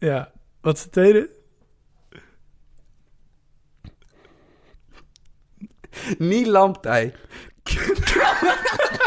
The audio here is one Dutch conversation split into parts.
Ja. Wat is de tweede? Niet lamptij.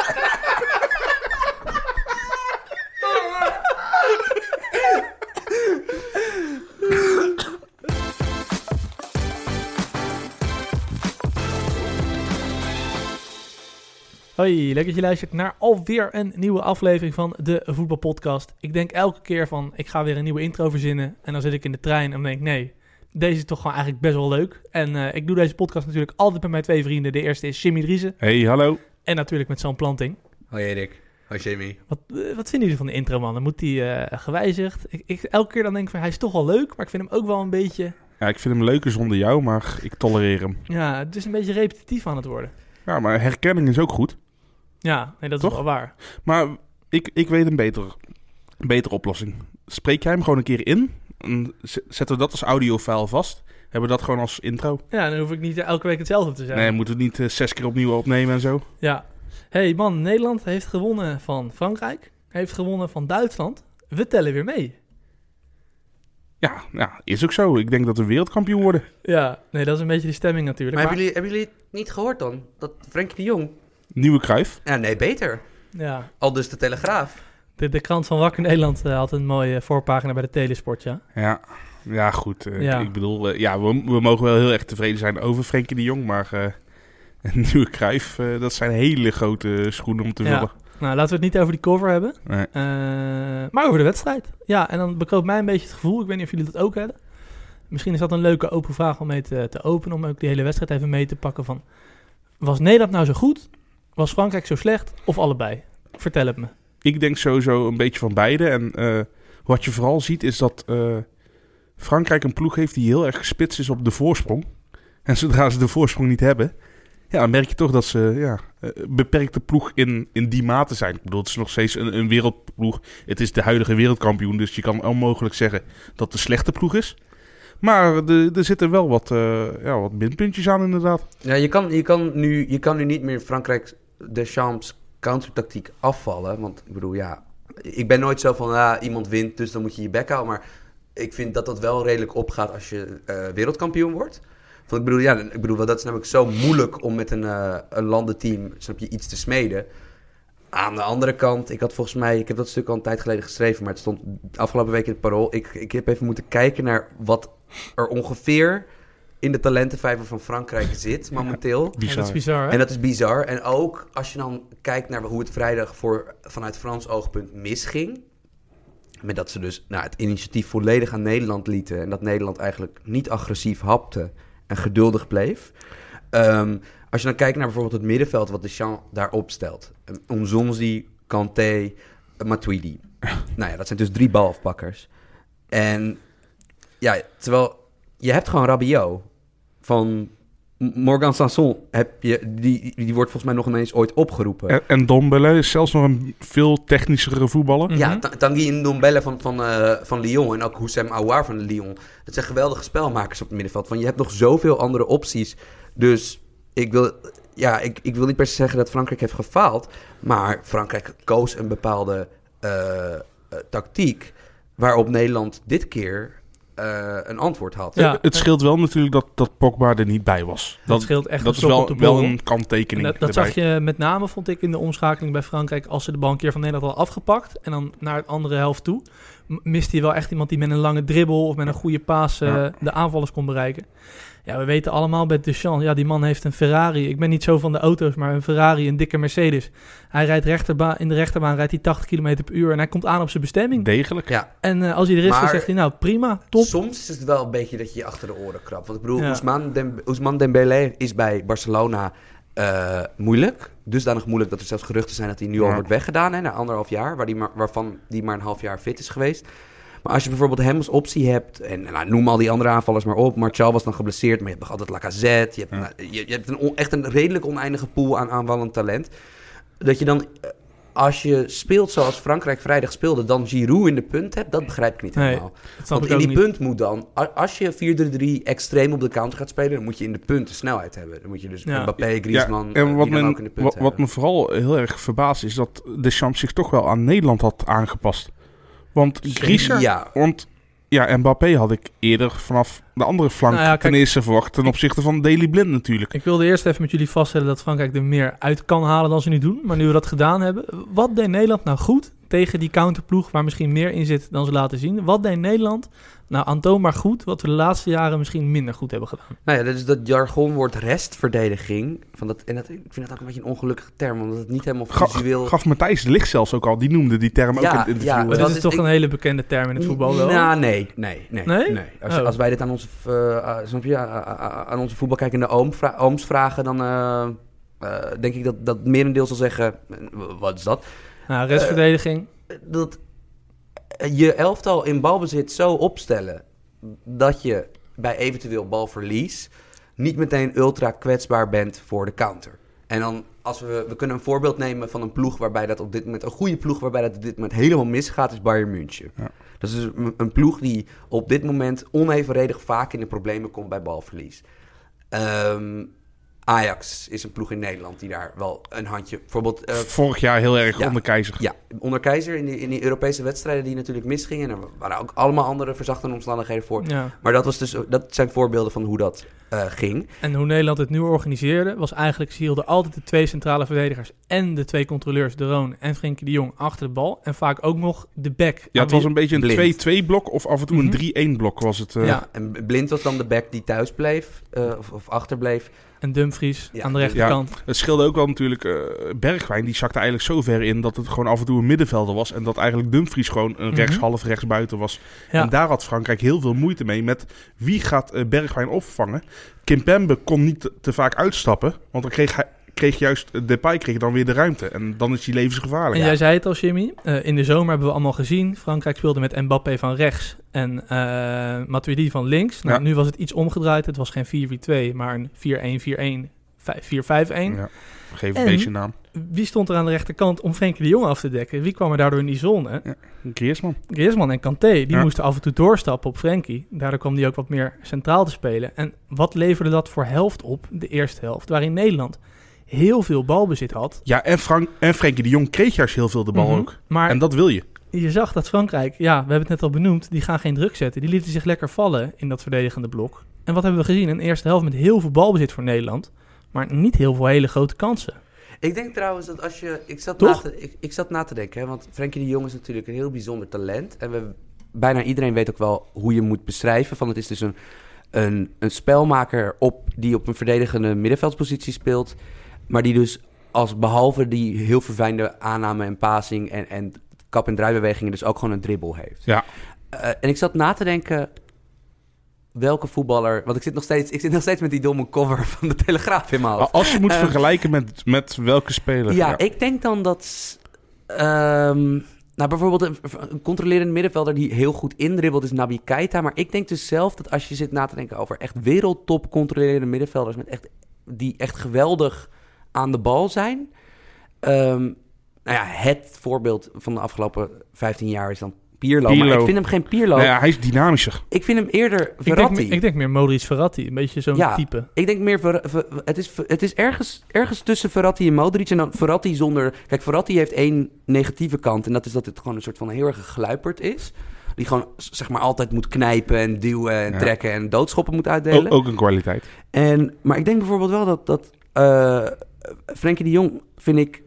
Hoi, leuk dat je luistert naar alweer een nieuwe aflevering van de Voetbalpodcast. Ik denk elke keer van, ik ga weer een nieuwe intro verzinnen. En dan zit ik in de trein en dan denk ik, nee, deze is toch gewoon eigenlijk best wel leuk. En eh, ik doe deze podcast natuurlijk altijd met mijn twee vrienden. De eerste is Jimmy Driessen Hey, hallo. en natuurlijk met Sam Planting. Hoi Erik. Hoi Jamie. Wat, eh, wat vinden jullie van de intro, man? Dan moet die eh, gewijzigd. Ik, ik, elke keer dan denk ik van, hij is toch wel leuk, maar ik vind hem ook wel een beetje... Ja, ik vind hem leuker zonder jou, maar ik tolereer hem. Ja, het is een beetje repetitief aan het worden. Ja, maar herkenning is ook goed. Ja, nee, dat is Toch? wel waar. Maar ik, ik weet een beter, een betere oplossing. Spreek jij hem gewoon een keer in. En zetten we dat als audiofile vast. Hebben we dat gewoon als intro. Ja, dan hoef ik niet elke week hetzelfde te zeggen. Nee, moeten we het niet eh, zes keer opnieuw opnemen en zo. Ja. hey man, Nederland heeft gewonnen van Frankrijk. Heeft gewonnen van Duitsland. We tellen weer mee. Ja, ja, is ook zo. Ik denk dat we wereldkampioen worden. Ja, nee, dat is een beetje de stemming natuurlijk. Maar Maar, hebben, jullie, hebben jullie het niet gehoord dan? Dat Frenkie de Jong... Nieuwe Kruif. Ja, nee, beter. ja, Al dus de Telegraaf. de, de krant van Wakker Nederland eh, had een mooie voorpagina bij de Telesport, ja. Ja, ja goed. eh, Ja. Ik bedoel, eh, ja, we, we mogen wel heel erg tevreden zijn over Frenkie de Jong. Maar eh, een nieuwe Kruif, eh, dat zijn hele grote schoenen om te Ja. vullen. Nou, laten we het niet over die cover hebben. Nee. Eh, maar over de wedstrijd. Ja, en dan bekoopt mij een beetje het gevoel, ik weet niet of jullie dat ook hebben. Misschien is dat een leuke open vraag om mee te, te openen, om ook die hele wedstrijd even mee te pakken van... Was Nederland nou zo goed? Was Frankrijk zo slecht? Of allebei? Vertel het me. Ik denk sowieso een beetje van beide. En eh, wat je vooral ziet is dat eh, Frankrijk een ploeg heeft die heel erg gespitst is op de voorsprong. En zodra ze de voorsprong niet hebben, ja, dan merk je toch dat ze ja, eh, beperkte ploeg in, in die mate zijn. Ik bedoel, het is nog steeds een, een wereldploeg. Het is de huidige wereldkampioen, dus je kan onmogelijk zeggen dat het een slechte ploeg is. Maar de- er zitten wel wat, eh, ja, wat minpuntjes aan inderdaad. Ja, je kan, je, kan nu, je kan nu niet meer Frankrijk Deschamps countertactiek afvallen. Want ik bedoel, ja, ik ben nooit zo van, ja, iemand wint, dus dan moet je je bek houden. Maar ik vind dat dat wel redelijk opgaat als je eh, wereldkampioen wordt. Want ik bedoel, ja, ik bedoel, dat is namelijk zo moeilijk om met een, eh, een landenteam, snap je, iets te smeden. Aan de andere kant, ik had volgens mij, ik heb dat stuk al een tijd geleden geschreven, maar het stond afgelopen week in het parool. Ik, ik heb even moeten kijken naar wat er ongeveer in de talentenvijver van Frankrijk zit momenteel. Ja, dat is bizar, hè? En dat is bizar. En ook als je dan kijkt naar hoe het vrijdag voor, vanuit Frans oogpunt misging. Met dat ze dus nou, het initiatief volledig aan Nederland lieten. En dat Nederland eigenlijk niet agressief hapte en geduldig bleef. Ehm, als je dan kijkt naar bijvoorbeeld het middenveld wat Deschamps daar opstelt. Omzonzi, Kanté, Matuidi. nou ja, dat zijn dus drie balafpakkers. En ja, terwijl je hebt gewoon Rabiot van Morgan Sanson. Heb je, die, die wordt volgens mij nog ineens ooit opgeroepen. En, en Dombele is zelfs nog een veel technischere voetballer. Mhm. Ja, Ta- Tanguy Ndombele van, van, eh, van Lyon en ook Houssem Aouar van Lyon. Dat zijn geweldige spelmakers op het middenveld. Want je hebt nog zoveel andere opties. Dus ik wil, ja, ik, ik wil niet per se zeggen dat Frankrijk heeft gefaald. Maar Frankrijk koos een bepaalde eh, eh, tactiek waarop Nederland dit keer eh, een antwoord had. Ja. Het scheelt wel natuurlijk dat, dat Pogba er niet bij was. Dat scheelt echt dat een is op wel, de wel borrel. een kanttekening. En dat, zag je met name, vond ik, in de omschakeling bij Frankrijk. Als ze de bal een keer van Nederland al afgepakt en dan naar het andere helft toe. Miste hij wel echt iemand die met een lange dribbel of met een goede paas eh, Ja. de aanvallers kon bereiken. Ja, we weten allemaal bij Deschamps, ja, die man heeft een Ferrari. Ik ben niet zo van de auto's, maar een Ferrari, een dikke Mercedes. Hij rijdt rechterbaan, in de rechterbaan rijdt hij 80 km per uur en hij komt aan op zijn bestemming. Degelijk. Ja, En eh, als hij er is, dan zegt hij, nou prima, top. Soms is het wel een beetje dat je je achter de oren krabt. Want ik bedoel, Ja. Ousmane, Dem Ousmane Dembélé is bij Barcelona eh, moeilijk. Dusdanig moeilijk dat er zelfs geruchten zijn dat hij nu al wordt weggedaan. Hè, na anderhalf jaar, waar die maar, waarvan die maar een half jaar fit is geweest. Maar als je bijvoorbeeld hem als optie hebt... en nou, noem al die andere aanvallers maar op. Martial was dan geblesseerd, maar je hebt nog altijd Lacazette. Je hebt, Ja. nou, je, je hebt een echt een redelijk oneindige pool aan aanvallend talent. Dat je dan... eh, Als je speelt zoals Frankrijk vrijdag speelde, dan Giroud in de punt hebt, dat begrijp ik niet helemaal. Want in die niet. punt moet dan, als je 4-3-3 extreem op de counter gaat spelen, dan moet je in de punten snelheid hebben. Dan moet je dus Ja. Mbappé, Griezmann, Ja, eh, en wat, men, ook in de punt wat, wat me vooral heel erg verbaast is dat Deschamps zich toch wel aan Nederland had aangepast. Want Griezer, Ja. want ja, Mbappé had ik eerder vanaf de andere flank Nou ja, ten eerste verwacht. Ten opzichte van Daily Blind natuurlijk. Ik wilde eerst even met jullie vaststellen dat Frankrijk er meer uit kan halen dan ze nu doen. Maar nu we dat gedaan hebben, wat deed Nederland nou goed tegen die counterploeg waar misschien meer in zit dan ze laten zien? Wat deed Nederland nou aantoonbaar goed, wat we de laatste jaren misschien minder goed hebben gedaan? Nou ja, dat is dat jargonwoord restverdediging. Van dat, en dat, ik vind dat ook een beetje een ongelukkige term, omdat het niet helemaal Ga- visueel... Gaf Matthijs de Licht zelfs ook al. Die noemde die term ook Ja, in het interview. ja? Maar dat is is- toch ik- een hele bekende term in het voetbal wel? Nou, nee, nee, nee. Nee? Als, Oh. als wij dit aan onze, snap je, eh, aan onze voetbalkijkende oom vra- ooms vragen, dan eh, eh, denk ik dat, dat merendeel zal zeggen, wat is dat? Nou, restverdediging. Dat je elftal in balbezit zo opstellen dat je bij eventueel balverlies niet meteen ultra kwetsbaar bent voor de counter. En dan, als we, we kunnen een voorbeeld nemen van een ploeg waarbij dat op dit moment, een goede ploeg waarbij dat op dit moment helemaal misgaat, is Bayern München. Ja. Dat is dus een, een ploeg die op dit moment onevenredig vaak in de problemen komt bij balverlies. Ehm, Ajax is een ploeg in Nederland die daar wel een handje, bijvoorbeeld eh, Vorig jaar heel erg Ja. onder keizer. ja, onder Keizer in die, in die Europese wedstrijden die natuurlijk misgingen. En er waren ook allemaal andere verzachtende omstandigheden voor. Ja. Maar dat, was dus, dat zijn voorbeelden van hoe dat eh, ging. En hoe Nederland het nu organiseerde, was eigenlijk, ze hielden altijd de twee centrale verdedigers en de twee controleurs, De Roon en Frenkie de Jong, achter de bal. En vaak ook nog de back. Ja, het was een beetje een 2-2 blok of af en toe Mhm. een 3-1 blok was het. eh. Ja, en Blind was dan de back die thuis bleef, eh, of, of achterbleef. En Dumfries Ja, aan de ja. rechterkant. Het scheelde ook wel natuurlijk. eh, Bergwijn die zakte eigenlijk zo ver in dat het gewoon af en toe een middenvelder was. En dat eigenlijk Dumfries gewoon een Mhm. rechts half rechts buiten was. Ja. En daar had Frankrijk heel veel moeite mee met wie gaat eh, Bergwijn opvangen. Kimpembe kon niet te, te vaak uitstappen, want dan kreeg hij kreeg juist eh, Depay kreeg dan weer de ruimte en dan is hij levensgevaarlijk. En jij zei het al, Jimmy. eh, in de zomer hebben we allemaal gezien. Frankrijk speelde met Mbappé van rechts en eh Matuidi van links. Nou, Ja. Nu was het iets omgedraaid. Het was geen 4-4-2, maar een 4-1-4-1, 4-5-1. Ja, geef En- een beetje naam. Wie stond er aan de rechterkant om Frenkie de Jong af te dekken? Wie kwam er daardoor in die zone? Griezmann. Griezmann en Kanté, die Ja. moesten af en toe doorstappen op Frenkie. Daardoor kwam die ook wat meer centraal te spelen. En wat leverde dat voor helft op, de eerste helft, waarin Nederland heel veel balbezit had. Ja, en, Frank, en Frenkie de Jong kreeg juist heel veel de bal Mhm. ook. Maar En dat wil je. je zag dat Frankrijk, ja, we hebben het net al benoemd, die gaan geen druk zetten. Die lieten zich lekker vallen in dat verdedigende blok. En wat hebben we gezien? Een eerste helft met heel veel balbezit voor Nederland, maar niet heel veel hele grote kansen. Ik denk trouwens dat als je... Ik zat, Toch? Na, te, ik, ik zat na te denken, hè, want Frenkie de Jong is natuurlijk een heel bijzonder talent. En we, bijna iedereen weet ook wel hoe je moet beschrijven. Van het is dus een, een, een spelmaker op, die op een verdedigende middenveldspositie speelt. Maar die dus als behalve die heel verfijnde aanname en passing en, en kap- en draaibewegingen dus ook gewoon een dribbel heeft. Ja. Eh, en ik zat na te denken welke voetballer... Want ik zit nog steeds, ik zit nog steeds met die domme cover van de Telegraaf in mijn hoofd. Als je moet Eh, vergelijken met, met welke speler. Ja, ik denk dan dat. ehm, nou, bijvoorbeeld een, een controlerende middenvelder die heel goed indribbelt is Nabi Keita. Maar ik denk dus zelf dat als je zit na te denken over echt wereldtop controlerende middenvelders met echt, die echt geweldig aan de bal zijn. ehm, nou ja, het voorbeeld van de afgelopen 15 jaar is dan Pirlo. Maar ik vind hem geen Pirlo. Nou ja, hij is dynamischer. Ik vind hem eerder Ik Verratti. denk, ik denk meer Modric Verratti, een beetje zo'n Ja. type. Ik denk meer, Ver- Ver- het is, het is ergens, ergens tussen Verratti en Modric. En dan Verratti zonder... Kijk, Verratti heeft één negatieve kant. En dat is dat het gewoon een soort van heel erg gegluiperd is. Die gewoon, zeg maar, altijd moet knijpen en duwen en Ja. trekken en doodschoppen moet uitdelen. Ook, ook een kwaliteit. En, maar ik denk bijvoorbeeld wel dat, dat eh Frenkie de Jong, vind ik...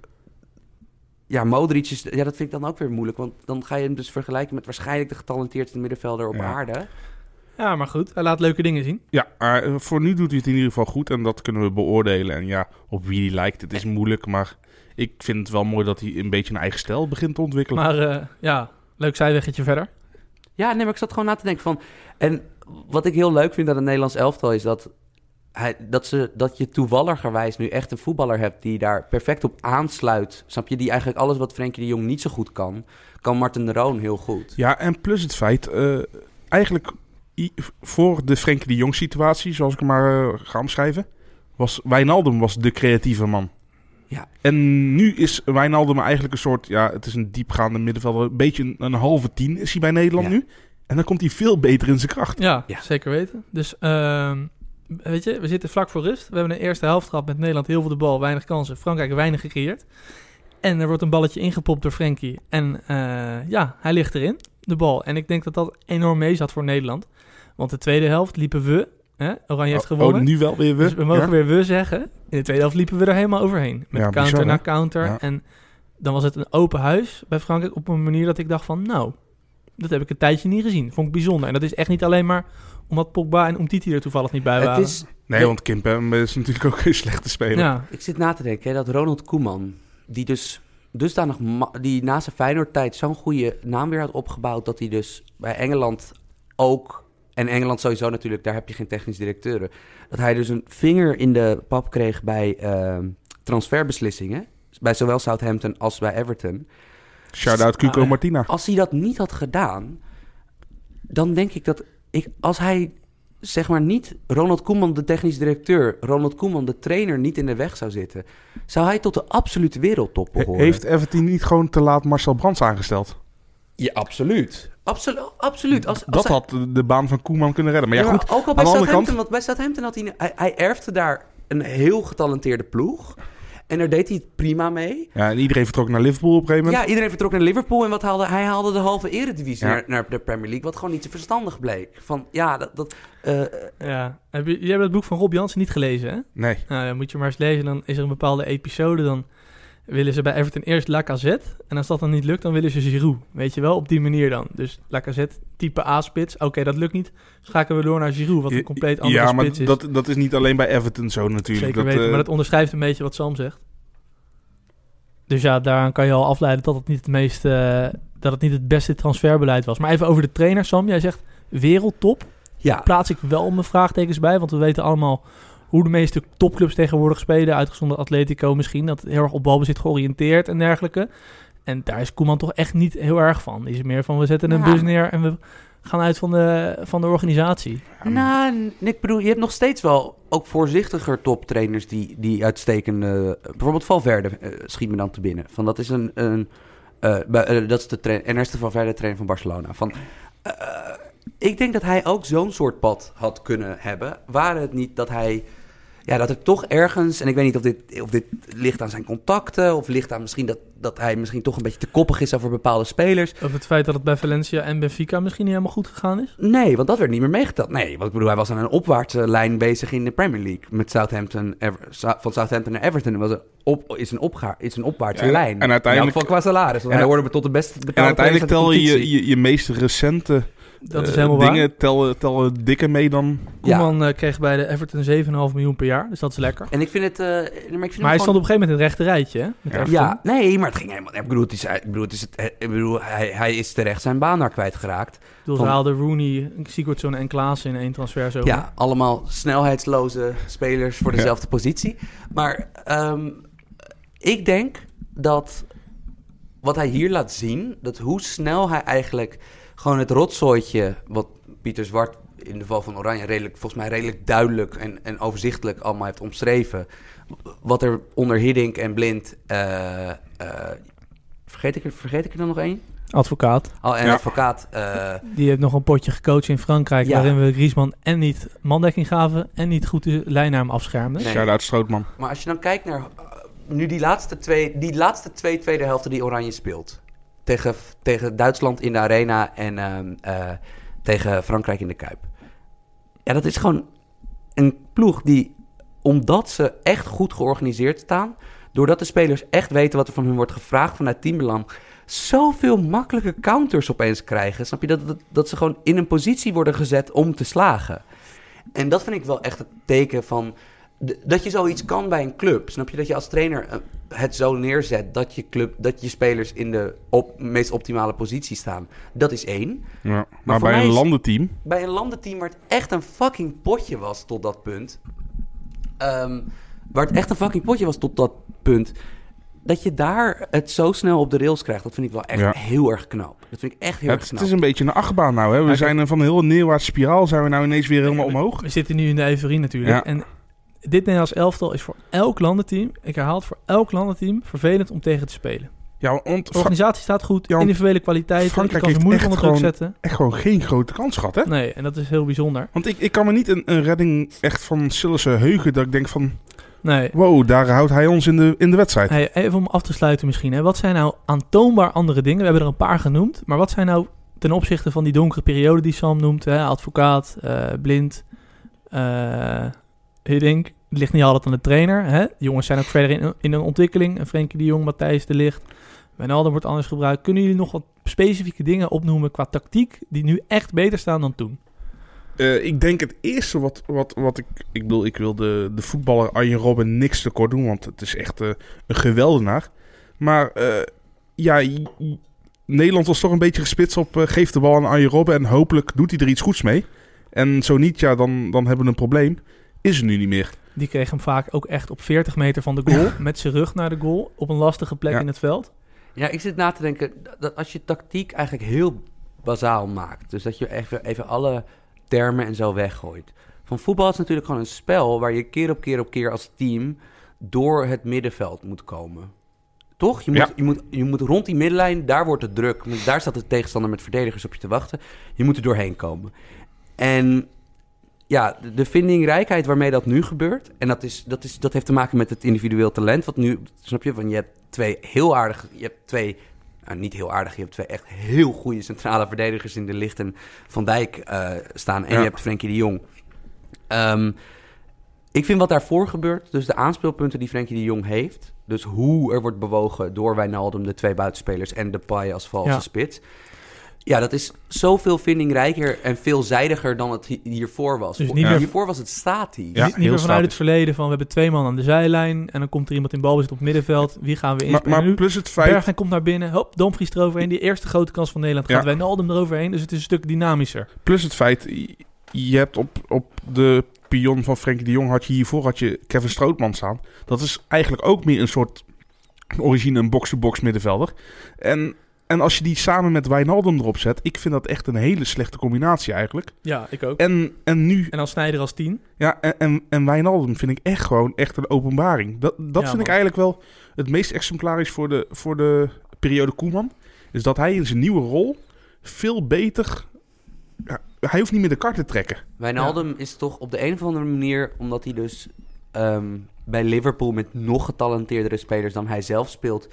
Ja, Modric is... Ja, dat vind ik dan ook weer moeilijk. Want dan ga je hem dus vergelijken met waarschijnlijk de getalenteerdste middenvelder op Ja. aarde. Ja, maar goed, hij laat leuke dingen zien. Ja, maar eh, voor nu doet hij het in ieder geval goed en dat kunnen we beoordelen. En ja, op wie hij lijkt, het is moeilijk, maar ik vind het wel mooi dat hij een beetje een eigen stijl begint te ontwikkelen. Maar eh, ja, leuk zijweggetje verder. Ja, nee, maar ik zat gewoon na te denken van... En wat ik heel leuk vind aan het Nederlands elftal is dat... Hij, dat, ze, dat je toevalligerwijs nu echt een voetballer hebt die daar perfect op aansluit. Snap je? Die eigenlijk alles wat Frenkie de Jong niet zo goed kan, kan Martin de Roon heel goed. Ja, en plus het feit, eh, eigenlijk voor de Frenkie de Jong situatie, zoals ik hem maar eh, ga omschrijven, was Wijnaldum was de creatieve man. Ja. En nu is Wijnaldum eigenlijk een soort, ja, het is een diepgaande middenvelder, een beetje een, een halve tien is hij bij Nederland Ja. nu. En dan komt hij veel beter in zijn kracht. Ja, Ja. zeker weten. Dus ehm, weet je, we zitten vlak voor rust. We hebben een eerste helft gehad met Nederland heel veel de bal, weinig kansen. Frankrijk weinig gecreëerd. En er wordt een balletje ingepopt door Frenkie. En eh, ja, hij ligt erin. de bal. En ik denk dat dat enorm mee zat voor Nederland. Want de tweede helft liepen we, hè? Oranje heeft Oh, gewonnen. Oh, nu wel weer we. Dus we mogen Ja? weer we zeggen. In de tweede helft liepen we er helemaal overheen. Met Ja, counter bizar, na hè? counter. Ja. En dan was het een open huis bij Frankrijk op een manier dat ik dacht van... Nou, dat heb ik een tijdje niet gezien. Vond ik bijzonder. En dat is echt niet alleen maar omdat Pogba en Umtiti er toevallig niet bij Het waren. is, Nee, want Kimpembe is natuurlijk ook geen slechte speler. ja, ik zit na te denken hè, dat Ronald Koeman, die dus dusdanig, die na zijn Feyenoord-tijd zo'n goede naam weer had opgebouwd, dat hij dus bij Engeland ook, en Engeland sowieso natuurlijk, daar heb je geen technisch directeuren, dat hij dus een vinger in de pap kreeg bij ehm, transferbeslissingen, bij zowel Southampton als bij Everton. Shout-out Cuco. Martina. Als hij dat niet had gedaan, dan denk ik dat ik, als hij zeg maar niet Ronald Koeman, de technisch directeur, Ronald Koeman, de trainer, niet in de weg zou zitten, zou hij tot de absolute wereldtop He- behoren. Heeft Everton niet gewoon te laat Marcel Brands aangesteld? Ja, absoluut. Absolu absoluut. Als, als dat hij- had de baan van Koeman kunnen redden. Maar ja, Ja, goed. ook al bij Southampton, kant- want bij Southampton had hij, hij, hij erfde daar een heel getalenteerde ploeg. En daar deed hij het prima mee. Ja, en iedereen vertrok naar Liverpool op een gegeven moment. Ja, iedereen vertrok naar Liverpool en wat haalde hij? haalde de halve eredivisie Ja. naar, naar de Premier League, wat gewoon niet zo verstandig bleek. Van, ja, dat... dat eh, ja. Heb je, jij hebt het boek van Rob Jansen niet gelezen, hè? Nee. Nou, dan moet je maar eens lezen. Dan is er een bepaalde episode. Dan willen ze bij Everton eerst Lacazette. En als dat dan niet lukt, dan willen ze Giroud. Weet je wel, op die manier dan. Dus Lacazette, type A-spits. Oké, dat lukt niet. Schakelen we door naar Giroud, wat een compleet andere ja, maar spits is. dat, dat is niet alleen bij Everton zo natuurlijk. Zeker dat, weten, eh, maar dat onderschrijft een beetje wat Sam zegt. Dus ja, daaraan kan je al afleiden dat het niet het meest, eh, dat het niet het beste transferbeleid was. Maar even over de trainer, Sam. Jij zegt wereldtop. ja, Plaats ik wel mijn vraagtekens bij, want we weten allemaal hoe de meeste topclubs tegenwoordig spelen. Uitgezonderd Atletico misschien, dat heel erg op balbezit georiënteerd en dergelijke. En daar is Koeman toch echt niet heel erg van. Die is meer van, we zetten een bus neer en we gaan uit van de, van de organisatie. Nou, ik bedoel, je hebt nog steeds wel ook voorzichtiger toptrainers die, die uitstekende... Bijvoorbeeld Valverde eh, schiet me dan te binnen. Van, dat is een... een eh, dat is de trainer, Ernesto Valverde, trainer van Barcelona. Van, eh, ik denk dat hij ook zo'n soort pad had kunnen hebben. Waren het niet dat hij... Ja, dat er toch ergens... En ik weet niet of dit, of dit ligt aan zijn contacten... of ligt aan misschien dat, dat hij misschien toch een beetje te koppig is over bepaalde spelers. Over het feit dat het bij Valencia en Benfica misschien niet helemaal goed gegaan is. Nee, want dat werd niet meer meegeteld. Nee, want ik bedoel, hij was aan een opwaartse lijn bezig in de Premier League. Met Southampton, Ever- van Southampton naar Everton was een op, is, een opga, is een opwaartse Ja, en- lijn. en uiteindelijk- In geval qua salaris. Want en- hij hoorde tot de beste En uiteindelijk tel van je je, je meest recente Dat is eh, helemaal waar. dingen tellen, tellen dikker mee dan... Koeman eh, kreeg bij de Everton 7,5 miljoen per jaar, dus dat is lekker. En ik vind het... eh, maar ik vind Maar hij stond op een gegeven moment in het rechte rijtje, hè? Met Ja. Ja, nee, maar het ging helemaal... Ik bedoel, het is, ik bedoel, het is het, ik bedoel hij, hij is terecht zijn baan daar kwijtgeraakt. Bedoel, ze Van- haalden Rooney, Sigurdsson en Klaassen in één transfer zo. Ja, allemaal snelheidsloze spelers voor dezelfde positie. Maar ehm, ik denk dat wat hij hier laat zien, dat hoe snel hij eigenlijk gewoon het rotzooitje, wat Pieter Zwart in de val van Oranje redelijk, volgens mij redelijk duidelijk en, en overzichtelijk allemaal heeft omschreven. Wat er onder Hiddink en Blind. eh, eh, vergeet, ik er, vergeet ik er dan nog één? Advocaat. Oh, en Ja. advocaat. eh, Die heeft nog een potje gecoacht in Frankrijk, Ja. waarin we Griezmann en niet mandekking gaven en niet goed de lijn naar hem afschermden. Nee. Shout-out Strootman. Maar als je dan kijkt naar uh, nu die laatste twee, die laatste twee tweede helften die Oranje speelt. Tegen, tegen Duitsland in de arena en ehm, eh, tegen Frankrijk in de Kuip. Ja, dat is gewoon een ploeg die, omdat ze echt goed georganiseerd staan, doordat de spelers echt weten wat er van hun wordt gevraagd vanuit teambelang, zoveel makkelijke counters opeens krijgen. Snap je? Dat, dat, ze gewoon in een positie worden gezet om te slagen. En dat vind ik wel echt het teken van dat je zoiets kan bij een club. Snap je dat je als trainer eh, het zo neerzet dat je club, dat je spelers in de op, meest optimale positie staan? Dat is één. Ja. Maar, bij een is- landenteam... Bij een landenteam waar het echt een fucking potje was tot dat punt. ehm, waar het echt een fucking potje was tot dat punt. Dat je daar het zo snel op de rails krijgt, dat vind ik wel echt Ja. heel erg knap. Dat vind ik echt heel Ja, erg knap. het is een beetje een achtbaan nou. Hè. We zijn van een heel neerwaartse spiraal. Zijn we nou ineens weer helemaal omhoog. We zitten nu in de euforie natuurlijk. Ja. En dit Nederlands elftal is voor elk landenteam, ik herhaal het, voor elk landenteam vervelend om tegen te spelen. Ja, want De organisatie staat goed, Ja, individuele kwaliteit, Frankrijk kan heeft moeilijk echt onder druk gewoon- zetten. echt gewoon geen grote kans gehad, hè? Nee, en dat is heel bijzonder. Want ik, ik kan me niet een, een redding echt van Sillissen heugen dat ik denk van... Nee. Wow, daar houdt hij ons in de, in de wedstrijd. Hey, even om af te sluiten misschien. Hè. Wat zijn nou aantoonbaar andere dingen? We hebben er een paar genoemd. Maar wat zijn nou ten opzichte van die donkere periode die Sam noemt, hè, advocaat, eh, blind, eh Hiddink, het ligt niet altijd aan de trainer. Hè. De jongens zijn ook verder in, in een ontwikkeling. En Frenkie de Jong, Matthijs de Ligt, Wijnaldum wordt anders gebruikt. Kunnen jullie nog wat specifieke dingen opnoemen qua tactiek die nu echt beter staan dan toen? Eh, ik denk het eerste wat, wat, wat ik... Ik bedoel, ik wil de, de voetballer Arjen Robben niks tekort doen, want het is echt eh, een geweldenaar. Maar eh, ja, Nederland was toch een beetje gespitst op... geef de bal aan Arjen Robben en hopelijk doet hij er iets goeds mee. En zo niet, ja, dan, dan hebben we een probleem. Is er nu niet meer. Die kreeg hem vaak ook echt op 40 meter van de goal. Met zijn rug naar de goal. Op een lastige plek Ja. in het veld. Ja, ik zit na te denken dat als je tactiek eigenlijk heel bazaal maakt. Dus dat je even, even alle termen en zo weggooit. Van voetbal is natuurlijk gewoon een spel waar je keer op keer op keer als team door het middenveld moet komen. Toch? Je moet, Ja. je, moet, je moet rond die middenlijn, daar wordt het druk. Daar staat de tegenstander met verdedigers op je te wachten. Je moet er doorheen komen. En ja, de- de vindingrijkheid waarmee dat nu gebeurt. En dat, is, dat, is, dat heeft te maken met het individueel talent. Wat nu, snap je, van je hebt twee heel aardige, je hebt twee, nou, niet heel aardig, je hebt twee echt heel goede centrale verdedigers in de licht en Van Dijk eh, staan. En Ja. je hebt Frenkie de Jong. Ehm, ik vind wat daarvoor gebeurt, dus de aanspeelpunten die Frenkie de Jong heeft. Dus hoe er wordt bewogen door Wijnaldum, de twee buitenspelers en Depay als valse Ja. spits. Ja, dat is zoveel vindingrijker en veelzijdiger dan het hi- hiervoor was. Dus Voor- niet meer- Hiervoor was het statisch. Ja, niet meer vanuit het verleden van we hebben twee man aan de zijlijn. En dan komt er iemand in balbezit op het middenveld. Wie gaan we Maar, inspelen? maar nu? plus het feit... Bergwijn komt naar binnen. Hop, Domfries eroverheen. Die eerste grote kans van Nederland gaat Ja. Wijnaldum eroverheen. Dus het is een stuk dynamischer. Plus het feit, je- je hebt op, op de pion van Frenkie de Jong had je hiervoor had je Kevin Strootman staan. Dat is eigenlijk ook meer een soort origine een box-to-box middenvelder. En, en als je die samen met Wijnaldum erop zet, ik vind dat echt een hele slechte combinatie eigenlijk. Ja, ik ook. En, En, en nu, dan Snijder als tien. ja, en, en, en Wijnaldum vind ik echt gewoon echt een openbaring. Dat, dat Ja, vind ik eigenlijk wel het meest exemplarisch voor de, voor de periode Koeman. Is dat hij in zijn nieuwe rol veel beter... Ja, hij hoeft niet meer de kar te trekken. Wijnaldum is toch op de een of andere manier, omdat hij dus ehm, bij Liverpool met nog getalenteerdere spelers dan hij zelf speelt,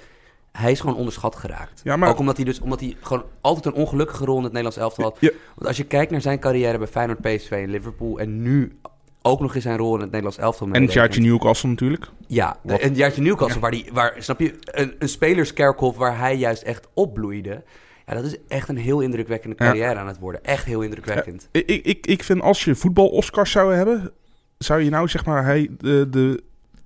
hij is gewoon onderschat geraakt. Ja, maar- Ook omdat hij dus omdat hij gewoon altijd een ongelukkige rol in het Nederlands elftal had. Ja. Want als je kijkt naar zijn carrière bij Feyenoord, PSV en Liverpool en nu ook nog eens zijn rol in het Nederlands elftal. En het jaartje Newcastle natuurlijk. Ja, Wat- een jaartje Newcastle, waar, die, waar, snap je, een, een spelerskerkhof waar hij juist echt opbloeide. Ja, dat is echt een heel indrukwekkende carrière aan het worden. Echt heel indrukwekkend. Ik, ik- ik, ik vind als je voetbal-Oscars zou hebben, zou je nou zeg maar hij de, de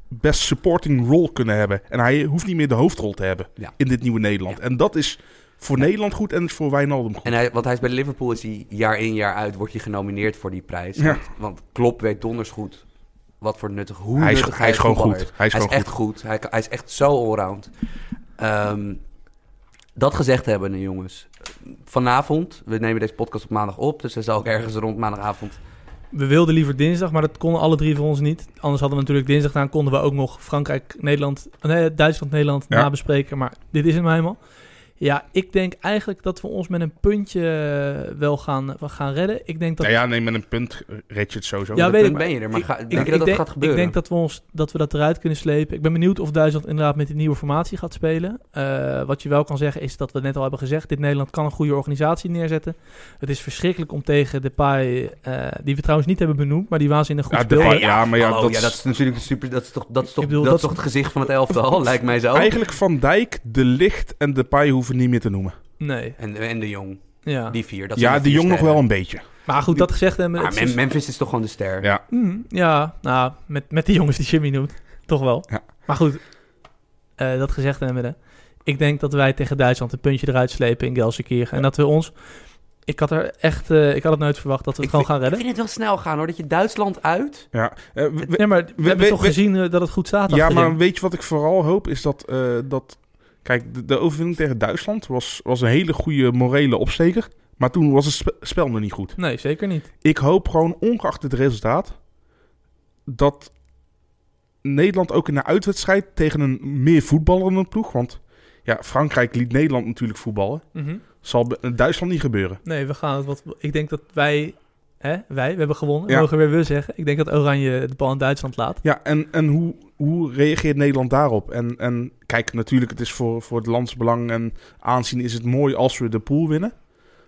best supporting role kunnen hebben. En hij hoeft niet meer de hoofdrol te hebben Ja. in dit nieuwe Nederland. Ja. En dat is voor Ja. Nederland goed en is voor Wijnaldum goed. En hij, want hij is bij Liverpool, is hij jaar in jaar uit, wordt hij genomineerd voor die prijs. Ja. Want, want Klopp weet donders goed wat voor nuttig, hoe Hij is- nuttig hij is gewoon goed. Hij is gewoon echt goed. Hij, hij is echt zo allround. Ehm dat gezegd hebben, jongens. Vanavond, we nemen deze podcast op maandag op, dus hij zal ook ergens rond maandagavond We wilden liever dinsdag, maar dat konden alle drie van ons niet. Anders hadden we natuurlijk dinsdag gedaan. Konden we ook nog Frankrijk, Nederland, nee, Duitsland, Nederland Ja. nabespreken. Maar dit is hem helemaal. Ja, ik denk eigenlijk dat we ons met een puntje eh, wel gaan, wel gaan redden. Ik denk dat Ja, ja, nee, met een punt red je het sowieso. Ja, weet ik, ben je er, maar ik- ga, ik- denk je ik dat dat denk- gaat gebeuren? Ik denk dat we, ons, dat we dat eruit kunnen slepen. Ik ben benieuwd of Duitsland inderdaad met die nieuwe formatie gaat spelen. Eh, wat je wel kan zeggen is dat we net al hebben gezegd... dit Nederland kan een goede organisatie neerzetten. Het is verschrikkelijk om tegen Depay... eh die we trouwens niet hebben benoemd... maar die waanzinnig goed Ja, speelde. Depay- ja, maar ja, Hallo, dat ja, is- dat is natuurlijk de super. Dat is toch, dat is toch, bedoel, dat is toch het gezicht van het elftal, lijkt mij zo. Eigenlijk Van Dijk, De Licht en De Pai hoeven niet meer te noemen. Nee, En, en de Jong, ja. die vier. Dat zijn Ja, de de Jong nog sterren. wel een beetje. Maar goed, dat gezegd hebben... Maar Mem- is- Memphis is toch gewoon de ster. Ja. Mm, ja, nou, met, met die jongens die Jimmy noemt. Toch wel. Ja. Maar goed, eh, dat gezegd hebben. Ik denk dat wij tegen Duitsland een puntje eruit slepen in Gelsenkirchen. En dat we ons... Ik had er echt... eh, ik had het nooit verwacht dat we het Ik gewoon vind, gaan redden. Ik vind het wel snel gaan hoor, dat je Duitsland uit... Ja, eh, we- we- Nee, maar we, hebben we- toch we- gezien eh, dat het goed staat ja achterin. maar weet je wat ik vooral hoop? Is dat, eh, dat kijk, de, de overwinning tegen Duitsland was, was een hele goede morele opsteker. Maar toen was het spe- spel nog niet goed. Nee, zeker niet. Ik hoop gewoon, ongeacht het resultaat, dat Nederland ook in de uitwedstrijd tegen een meer voetballerende ploeg. Want ja, Frankrijk liet Nederland natuurlijk voetballen. Mhm. Zal Duitsland niet gebeuren. Nee, we gaan het wat... Ik denk dat wij... Hè, wij, we hebben gewonnen. Ja. Mogen weer we zeggen. Ik denk dat Oranje de bal in Duitsland laat. Ja, en, en hoe, hoe reageert Nederland daarop? En, en kijk, natuurlijk, het is voor, voor het landsbelang en aanzien is het mooi als we de pool winnen.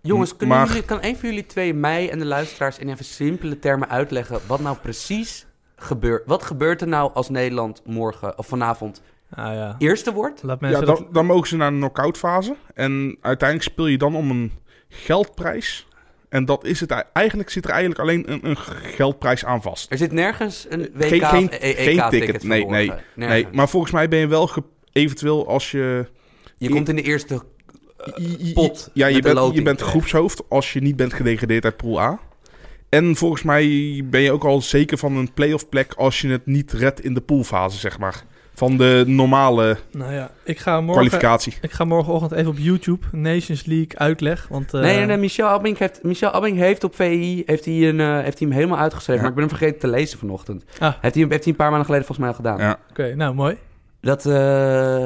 Jongens, kunnen Maar- jullie, kan een van jullie twee mij en de luisteraars in even simpele termen uitleggen wat nou precies gebeurt? Wat gebeurt er nou als Nederland morgen of vanavond Nou ja, eerste wordt? laat Ja, dan, dat... dan mogen ze naar de knock-out fase. En uiteindelijk speel je dan om een geldprijs. En dat is het. ei- Eigenlijk zit er eigenlijk alleen een, een geldprijs aan vast. Er zit nergens een WK Geen- geen- of E- geen EK-ticket ticket. Nee, nee, verborgen. Nee, maar volgens mij ben je wel ge- eventueel als je... Je komt in de eerste I- pot Ja, je bent, je bent groepshoofd als je niet bent gedegradeerd uit Pool A. En volgens mij ben je ook al zeker van een playoff plek als je het niet redt in de poolfase, zeg maar. Van de normale Nou ja, ik ga morgen... kwalificatie. Ik ga morgenochtend even op YouTube Nations League uitleg. Want, eh, Nee, nee, nee, Michel Abing heeft, Michel Abing heeft op VI heeft hij, een, eh, heeft hij hem helemaal uitgeschreven. Ja. Maar ik ben hem vergeten te lezen vanochtend. Ah. Heeft, hij, heeft hij een paar maanden geleden volgens mij al gedaan. Ja. Oké, nou mooi. Dat, eh,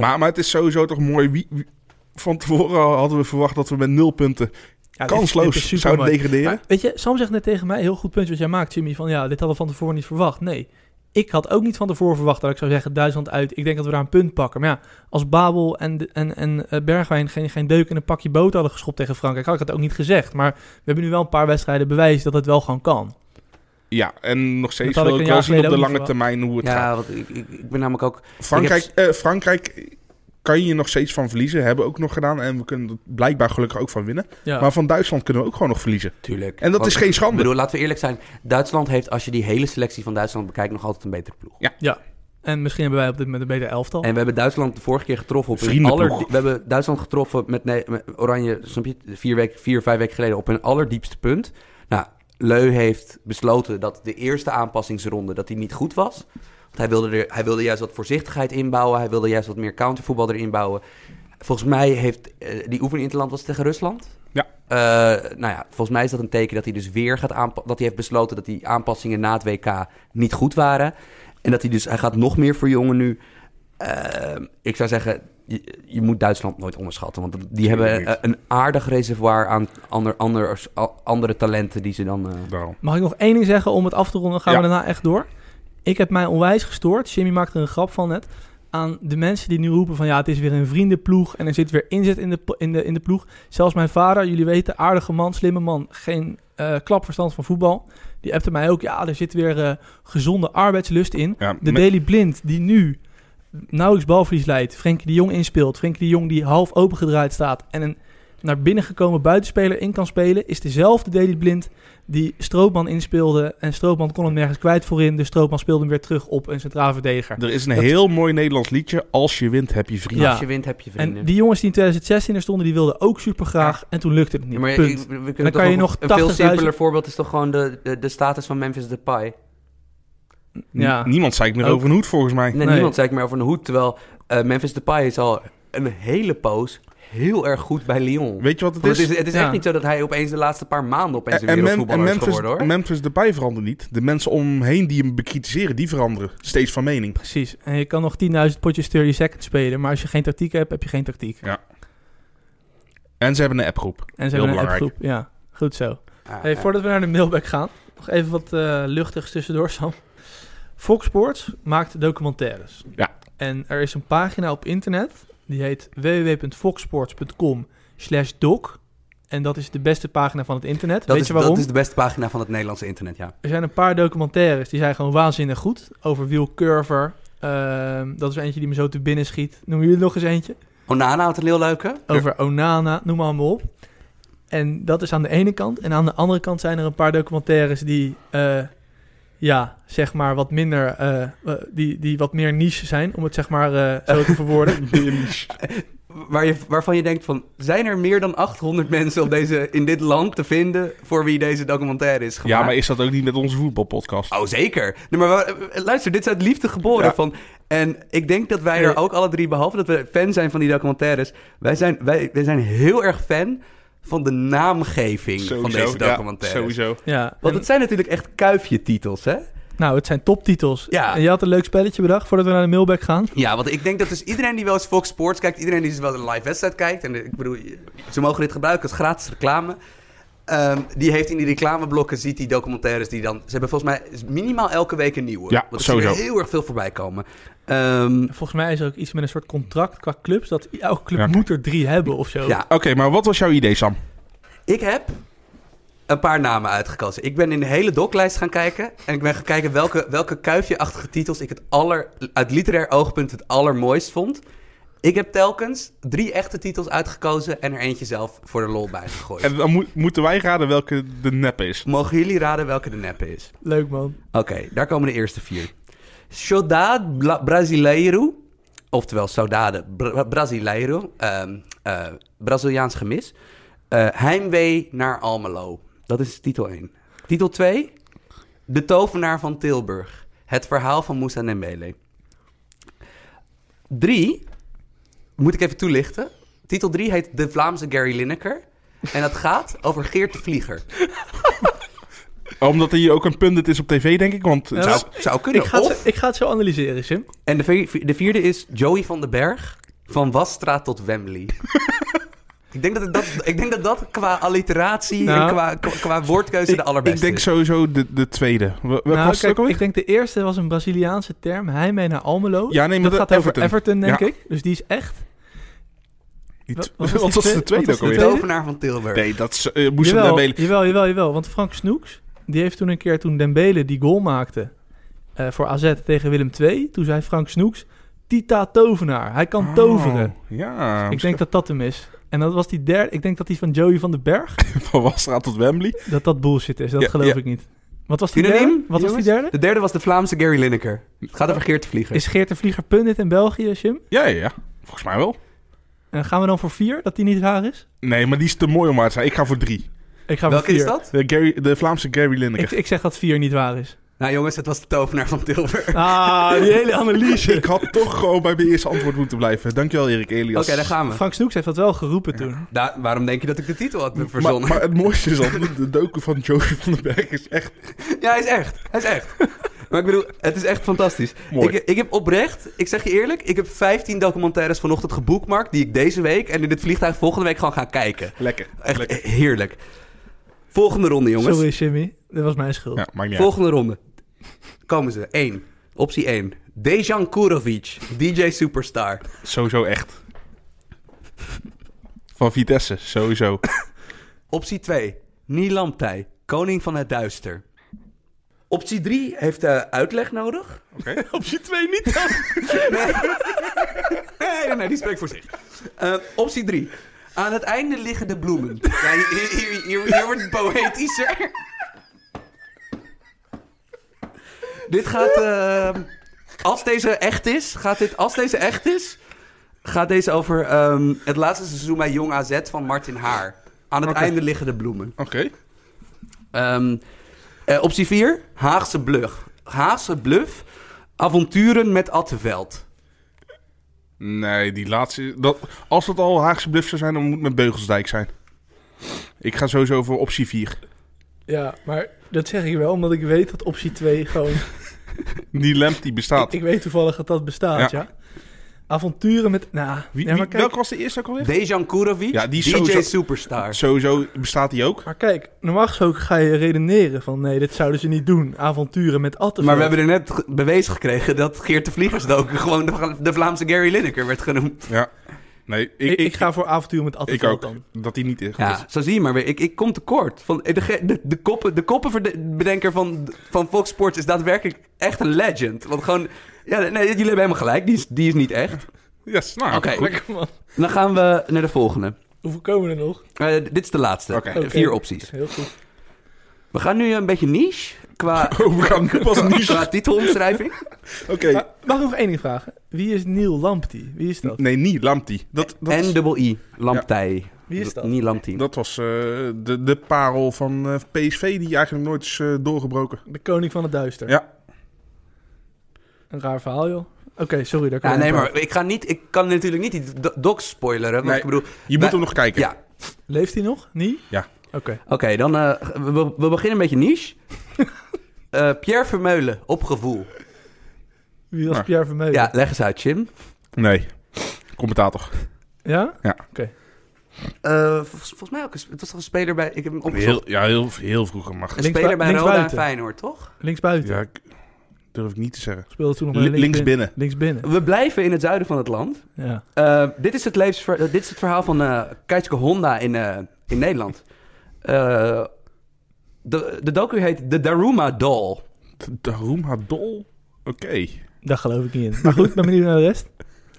Maar, maar het is sowieso toch mooi. Wie, wie- van tevoren hadden we verwacht dat we met nul punten Ja, kansloos dit zouden degraderen. Maar weet je, Sam zegt net tegen mij, heel goed punt wat jij maakt, Jimmy, van ja, dit hadden we van tevoren niet verwacht. Nee, ik had ook niet van tevoren verwacht dat ik zou zeggen Duitsland uit. Ik denk dat we daar een punt pakken. Maar ja, als Babel en, en, en eh, Bergwijn geen, geen deuk in een pakje boter hadden geschopt tegen Frankrijk, had ik het ook niet gezegd. Maar we hebben nu wel een paar wedstrijden bewijs dat het wel gewoon kan. Ja, en nog steeds wil ik wel zien op de lange termijn hoe het gaat. ja, want ik, ik, ben namelijk ook... Frankrijk, eh, Frankrijk kan je nog steeds van verliezen. Hebben we ook nog gedaan. En we kunnen er blijkbaar gelukkig ook van winnen. Ja, Maar van Duitsland kunnen we ook gewoon nog verliezen. Tuurlijk. En dat Want- is geen Ik schande. bedoel, laten we eerlijk zijn. Duitsland heeft, als je die hele selectie van Duitsland bekijkt, nog altijd een betere ploeg. en misschien hebben wij op dit moment een beter elftal. En we hebben Duitsland de vorige keer getroffen op hun Vriendenploeg. aller... We hebben Duitsland getroffen met, nee, met Oranje, snap je, vier, weken, vier, vijf weken geleden op hun allerdiepste punt. Nou, Leu heeft besloten dat de eerste aanpassingsronde dat die niet goed was. Want hij wilde, er, hij wilde juist wat voorzichtigheid inbouwen. Hij wilde juist wat meer countervoetbal erin bouwen. Volgens mij heeft eh, die oefening interland was tegen Rusland. Ja. Eh, nou ja, volgens mij is dat een teken dat hij dus weer gaat aanpassen. Dat hij heeft besloten dat die aanpassingen na het WK niet goed waren. En dat hij dus, hij gaat nog meer verjongen nu. Eh, ik zou zeggen, je, je moet Duitsland nooit onderschatten. Want die hebben een aardig reservoir aan ander, ander, andere talenten die ze dan... eh. Mag ik nog één ding zeggen om het af te ronden? Gaan Ja. we daarna echt door. Ik heb mij onwijs gestoord. Jimmy maakte er een grap van net. Aan de mensen die nu roepen van ja, het is weer een vriendenploeg. En er zit weer inzet in de, in de, in de ploeg. Zelfs mijn vader, jullie weten, aardige man, slimme man. Geen eh, klapverstand van voetbal. Die appte mij ook, ja, er zit weer eh, gezonde arbeidslust in. Ja, De met- Daily Blind die nu nauwelijks balverlies leidt. Frenkie de Jong inspeelt. Frenkie de Jong die half opengedraaid staat. En een naar binnen gekomen buitenspeler in kan spelen. Is dezelfde Daily Blind die Stroopman inspeelde. En Stroopman kon hem nergens kwijt voorin. Dus Stroopman speelde hem weer terug op een centraal verdediger. er is een Dat- heel mooi Nederlands liedje. Als je wint, heb je vrienden. Ja. Als je wint, heb je vrienden. En die jongens die in 2016 er stonden, die wilden ook super graag. En toen lukte het niet. Ja, maar Punt. ik- we kunnen Dan kan je nog Een veel 80.000 simpeler voorbeeld is toch gewoon de, de, de status van Memphis Depay. ja. Niemand zei ik meer Ook. over een hoed, volgens mij. Nee, Nee. niemand zei ik meer over een hoed. Terwijl eh, Memphis Depay is al een hele poos heel erg goed bij Lyon. Weet je wat het Want is? het is, het is Ja. echt niet zo dat hij opeens de laatste paar maanden opeens een En, Mem- en wereldvoetballer is geworden hoor. Memphis erbij verandert niet. De mensen om hem heen die hem bekritiseren, die veranderen steeds van mening. Precies. En je kan nog 10.000 potjes 30 seconds spelen. Maar als je geen tactiek hebt, heb je geen tactiek. En ze hebben een appgroep. En ze Heel hebben een appgroep. Ja, goed zo. Ja, Hey, ja. voordat we naar de mailback gaan, nog even wat eh, luchtigs tussendoor, Sam. Fox Sports maakt documentaires. Ja. En er is een pagina op internet, die heet www.foxsports.com slash doc. En dat is de beste pagina van het internet. dat, Weet is, je waarom? dat is de beste pagina van het Nederlandse internet, ja. Er zijn een paar documentaires, die zijn gewoon waanzinnig goed. Over Wiel Curver. Ehm, dat is eentje die me zo te binnen schiet. Noemen jullie er nog eens eentje? Onana had een heel leuke. Over Onana, noem maar allemaal op. En dat is aan de ene kant. En aan de andere kant zijn er een paar documentaires die, eh, ja, zeg maar wat minder, eh, eh, die, die wat meer niche zijn, om het zeg maar eh, zo te verwoorden. Waar je, waarvan je denkt van, zijn er meer dan 800 mensen op deze, in dit land te vinden voor wie deze documentaire is gemaakt? Ja, maar is dat ook niet met onze voetbalpodcast? Oh, zeker. Nee, maar luister, dit is uit liefde geboren. Ja. Van, en ik denk dat wij er ook alle drie, behalve dat we fan zijn van die documentaires, wij zijn, wij, wij zijn heel erg fan van de naamgeving van deze ja, documentaires. sowieso. Ja, Want het zijn natuurlijk echt kuifje-titels, hè? nou, het zijn toptitels. Ja. En je had een leuk spelletje bedacht voordat we naar de mailback gaan. Ja, want ik denk dat dus iedereen die wel eens Fox Sports kijkt, iedereen die dus wel een live wedstrijd kijkt, en ik bedoel, ze mogen dit gebruiken als gratis reclame. ehm, die heeft in die reclameblokken, ziet die documentaires die dan... Ze hebben volgens mij minimaal elke week een nieuwe. Ja, want er er heel erg veel voorbij komen. Ehm, Volgens mij is er ook iets met een soort contract qua clubs, dat elke club Ja. moet er drie hebben of zo. ja, Oké, maar wat was jouw idee, Sam? Ik heb een paar namen uitgekozen. Ik ben in de hele doclijst gaan kijken. En ik ben gaan kijken welke, welke kuifje-achtige titels ik het aller, uit literair oogpunt het allermooist vond. Ik heb telkens drie echte titels uitgekozen en er eentje zelf voor de lol bij gegooid. En dan moet- moeten wij raden welke de nep is. Mogen jullie raden welke de neppe is? Leuk man. Oké, daar komen de eerste vier. Saudade Brasileiro, oftewel Saudade Bra- Brasileiro, ehm, eh, Braziliaans gemis. Eh, Heimwee naar Almelo. Dat is titel 1. Titel 2, De tovenaar van Tilburg. Het verhaal van Moussa Dembele. 3, moet ik even toelichten. Titel 3 heet De Vlaamse Gary Lineker. En dat gaat over Geert de Vlieger. Omdat hij ook een pundit is op tv, denk ik. Want Ja, Zou, zou kunnen. Ik ga, het, Of- ik ga het zo analyseren, Sim. En de, de vierde is Joey van den Berg. Van Wasstraat tot Wembley. ik, denk dat het dat, ik denk dat dat qua alliteratie Nou, en qua, qua, qua woordkeuze ik, de allerbeste ik denk is. sowieso de, de tweede. Wa- Wat Nou, was het kijk, ik denk de eerste was een Braziliaanse term. Hij mee naar Almelo. Ja, nee, maar dat de gaat over Everton, denk Ja. ik. Dus die is echt. Wat- was was de twee- tweede ook de De alweer? tweede? tovenaar van Tilburg. Nee, dat is uh, Jawel, Dembele. jawel, jawel, jawel. Want Frank Snoeks, die heeft toen een keer toen Dembele die goal maakte eh, voor AZ tegen Willem II. Toen zei Frank Snoeks, Tita Tovenaar. Hij kan toveren. Oh, ja, ik denk dat dat hem is. En dat was die derde. Ik denk dat die van Joey van den Berg. van Wasstraat tot Wembley. Dat dat bullshit is. Dat Ja, geloof ja. ik niet. Wat was die Unaniem, derde? Wat was die derde? De derde was de Vlaamse Gary Lineker. Het gaat over Geert de Vlieger. Is Geert de Vlieger pundit in België, Jim? Ja, ja, ja. Volgens mij wel. En gaan we dan voor vier, dat die niet waar is? Nee, maar die is te mooi om waar te zijn. Ik ga voor drie. Ik ga Welke vier. is dat? De, Gary, de Vlaamse Gary Lineker. Ik, ik zeg dat vier niet waar is. Nou jongens, het was de tovenaar van Tilburg. Ah, die hele analyse. Ik had toch gewoon bij mijn eerste antwoord moeten blijven. Dankjewel, Erik Elias. Oké, daar gaan we. Frank Snoeks heeft dat wel geroepen toen. Da- waarom denk je dat ik de titel had Maar, verzonnen? maar het mooiste is al, de, docu van Joey van den Berg is echt Ja, hij is echt. Hij is echt. maar ik bedoel, het is echt fantastisch. mooi. Ik, ik heb oprecht, ik zeg je eerlijk, ik heb 15 documentaires vanochtend geboekmarkt die ik deze week en in dit vliegtuig volgende week gewoon ga kijken. Lekker. Echt Lekker. heerlijk. Volgende ronde, jongens. Sorry, Jimmy. Dat was mijn schuld. Ja, maakt niet uit. Volgende ronde. Komen ze. 1. Optie 1. Dejan Kurovic, DJ Superstar. Sowieso echt. Van Vitesse, sowieso. Optie 2. Nilamtij, koning van het duister. Optie 3 heeft eh, uitleg nodig. Oké. Optie 2 niet dan. Nee, nee, nee, die spreekt voor zich. Eh, optie 3. Aan het einde liggen de bloemen. Ja, hier, hier, hier, hier wordt het poëtischer. dit gaat... eh, als deze echt is, gaat dit... Als deze echt is, gaat deze over ehm, het laatste seizoen bij Jong AZ van Martin Haar. Aan het Oké. einde liggen de bloemen. Oké. Ehm, eh, optie 4. Haagse bluff. Haagse bluff. Avonturen met Atteveld. Nee, die laatste... Dat, als het al Haagse bluff zou zijn, dan moet het met Beugelsdijk zijn. Ik ga sowieso voor optie 4. Ja, maar dat zeg ik wel omdat ik weet dat optie 2 gewoon... Die lamp die bestaat. ik, ik weet toevallig dat dat bestaat, ja. Ja. Avonturen met... Nou, Wie, ja, maar wie- kijk, welke was de eerste ook alweer? Dejan Kurovic. Ja, die is DJ sowieso- Superstar. Sowieso bestaat die ook. maar kijk, normaal gesproken ga je redeneren van... Nee, dit zouden ze niet doen. Avonturen met Attenveld. Maar we hebben er net ge- bewezen gekregen dat Geert de Vliegersdoken gewoon de, de Vlaamse Gary Lineker werd genoemd. Ja. Nee, ik, Ik, ik, ga voor avonturen met ik Attenveld ook. dan. Dat die niet is. Ja, zo zie je maar weer. Ik, ik kom tekort. Van, de, ge- de, de, koppen, de koppenbedenker van, van Fox Sports is daadwerkelijk echt een legend. Want gewoon... Ja, nee, jullie hebben helemaal gelijk. Die is, die is niet echt. Yes, nou, Oké. Lekker man. Dan gaan we naar de volgende. Hoeveel komen er nog? Eh, dit is de laatste. Oké. Eh, Oké. Vier opties. Heel goed. We gaan nu een beetje niche qua, Oh, we gaan nu pas niche. qua titelomschrijving. Oké. Maar, mag ik nog één ding vragen? Wie is Neil Lamptey? Wie is dat? Nee, niet Lampty. Dat, dat, is- N-I, Lamptij. Wie is dat? Niet Lamptij. dat was eh, de, de parel van eh, PSV die eigenlijk nooit is eh, doorgebroken. De koning van het duister. Ja. Een raar verhaal, joh. Oké, sorry. Daar kan Ja, ik nee, maar ik, ga niet, ik kan natuurlijk niet die do- docs spoileren. Want Nee. ik bedoel, Je moet hem nog kijken. ja. Leeft hij nog? Niet? Ja. Oké. Oké, dan eh, we, we beginnen een beetje niche. Eh, Pierre Vermeulen, op gevoel. Wie was Nou. Pierre Vermeulen? Ja, leg eens uit, Jim. Nee. Commentator. Ja? Ja. Oké. Eh, volgens, volgens mij ook, een, het was toch een speler bij, ik heb hem opgezocht. Heel, ja, heel, heel vroeger mag. Een Links speler bij Roda en. Feyenoord, toch? Linksbuiten. Ja, ik- durf ik niet te zeggen. Speelde toen nog links, links binnen. Links binnen. We blijven in het zuiden van het land. Ja. Eh, dit, is het levensver- eh, dit is het verhaal van eh Keitske Honda in, eh, in Nederland. Eh, de, de docu heet The Daruma Doll. De Daruma Dol? Oké. Daar geloof ik niet in. Maar goed, ben benieuwd naar de rest.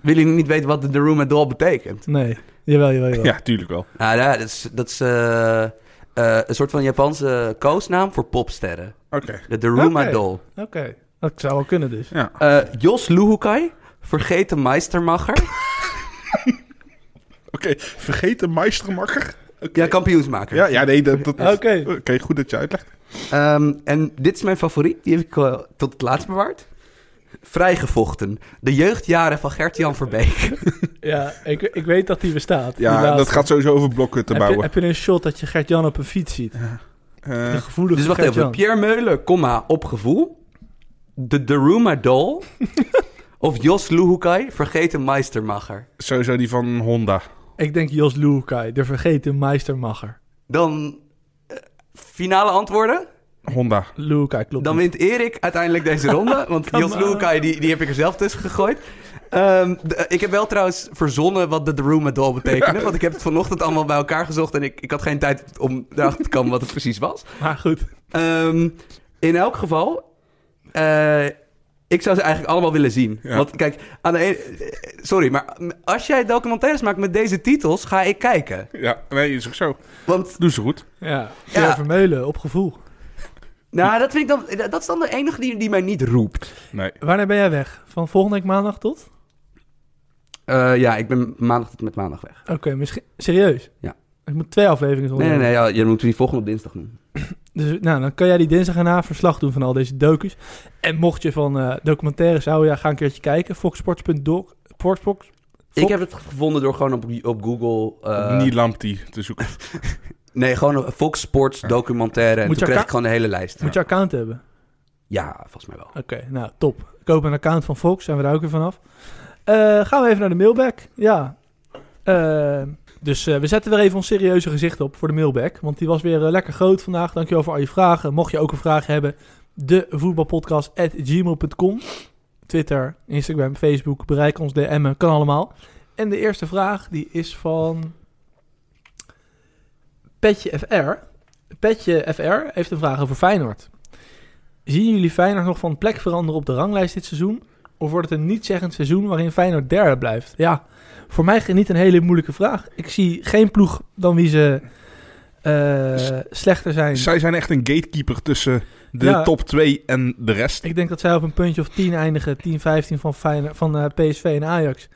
Willen jullie niet weten wat de Daruma Doll betekent? Nee, jawel, jawel, jawel. Ja, tuurlijk wel. Nou, ja, dat is, dat is eh, eh, een soort van Japanse koosnaam voor popsterren. Oké. De Daruma. Doll. Oké, dat zou wel kunnen dus. Ja. Eh, Jos Luhukai, vergeten Meistermacher. Oké, vergeet de Meistermakker. Oké. Ja, kampioensmaker. Ja, ja, nee, dat... dat Oké. Oké, goed dat je uitlegt. Ehm, en dit is mijn favoriet. Die heb ik eh, tot het laatst bewaard. Vrijgevochten. De jeugdjaren van Gert-Jan Verbeek. Ja, ik, ik weet dat die bestaat. die Ja, laatste. dat gaat sowieso over blokken te heb je, bouwen. heb je een shot dat je Gert-Jan op een fiets ziet? Eh, De gevoelige dus wacht even. Gert-Jan. Pierre Meulen, comma, op gevoel. De Daruma Doll. of Jos Luhukai, vergeten Meistermacher. sowieso die van Honda. Ik denk Jos Luhukai, de vergeten Meistermacher. Dan eh, finale antwoorden. Honda. Luhukai, klopt. Dan wint Erik uiteindelijk deze ronde. Want Jos. Luhukai, die, die heb ik er zelf tussen gegooid. Ehm, de- ik heb wel trouwens verzonnen wat de Daruma Doll betekende. Want ik heb het vanochtend allemaal bij elkaar gezocht. En ik, ik had geen tijd om erachter te komen wat het precies was. Maar goed. Ehm, in elk geval, eh, ik zou ze eigenlijk allemaal willen zien. Ja. Want kijk, aan de ene, sorry, maar als jij documentaires maakt met deze titels, ga ik kijken. Ja, nee, is ook zo. Want, Doe ze goed. Ja, Ja. Vermeulen, op gevoel. nou, dat vind ik dan, dat is dan de enige die, die mij niet roept. Nee. Wanneer ben jij weg? Van volgende week maandag tot? Eh, ja, ik ben maandag tot met maandag weg. Oké, misschien... Serieus? Ja. Ik moet twee afleveringen Nee, nee, zonder- nee, ja, je moet die volgende op dinsdag doen. Dus nou, dan kan jij die dinsdag erna verslag doen van al deze docus. En mocht je van eh documentaires houden, ja, ga een keertje kijken. Foxsports.doc. Foxbox. Ik heb het gevonden door gewoon op, op Google... eh, Niet Lampty te zoeken. Nee, gewoon op Fox Sports documentaire. En Moet toen kreeg ik gewoon de hele lijst. Moet je account hebben. Ja, volgens mij wel. Oké, nou, top. Ik koop een account van Fox, zijn we daar ook weer vanaf. Eh, gaan we even naar de mailback. Ja. Eh, dus eh, we zetten weer even ons serieuze gezicht op voor de mailback. Want die was weer eh, lekker groot vandaag. Dankjewel voor al je vragen. Mocht je ook een vraag hebben, de voetbalpodcast.gmail.com. Twitter, Instagram, Facebook, bereik ons, DM'en, kan allemaal. En de eerste vraag, die is van Petje FR. Petje FR heeft een vraag over Feyenoord. Zien jullie Feyenoord nog van plek veranderen op de ranglijst dit seizoen? Of wordt het een niet-zeggend seizoen waarin Feyenoord derde blijft? Ja, voor mij niet een hele moeilijke vraag. Ik zie geen ploeg dan wie ze eh, slechter zijn. Zij zijn echt een gatekeeper tussen de Ja. top 2 en de rest. Ik denk dat zij op een puntje of 10 eindigen. 10, 15 van, Feyenoord, van eh, PSV en Ajax.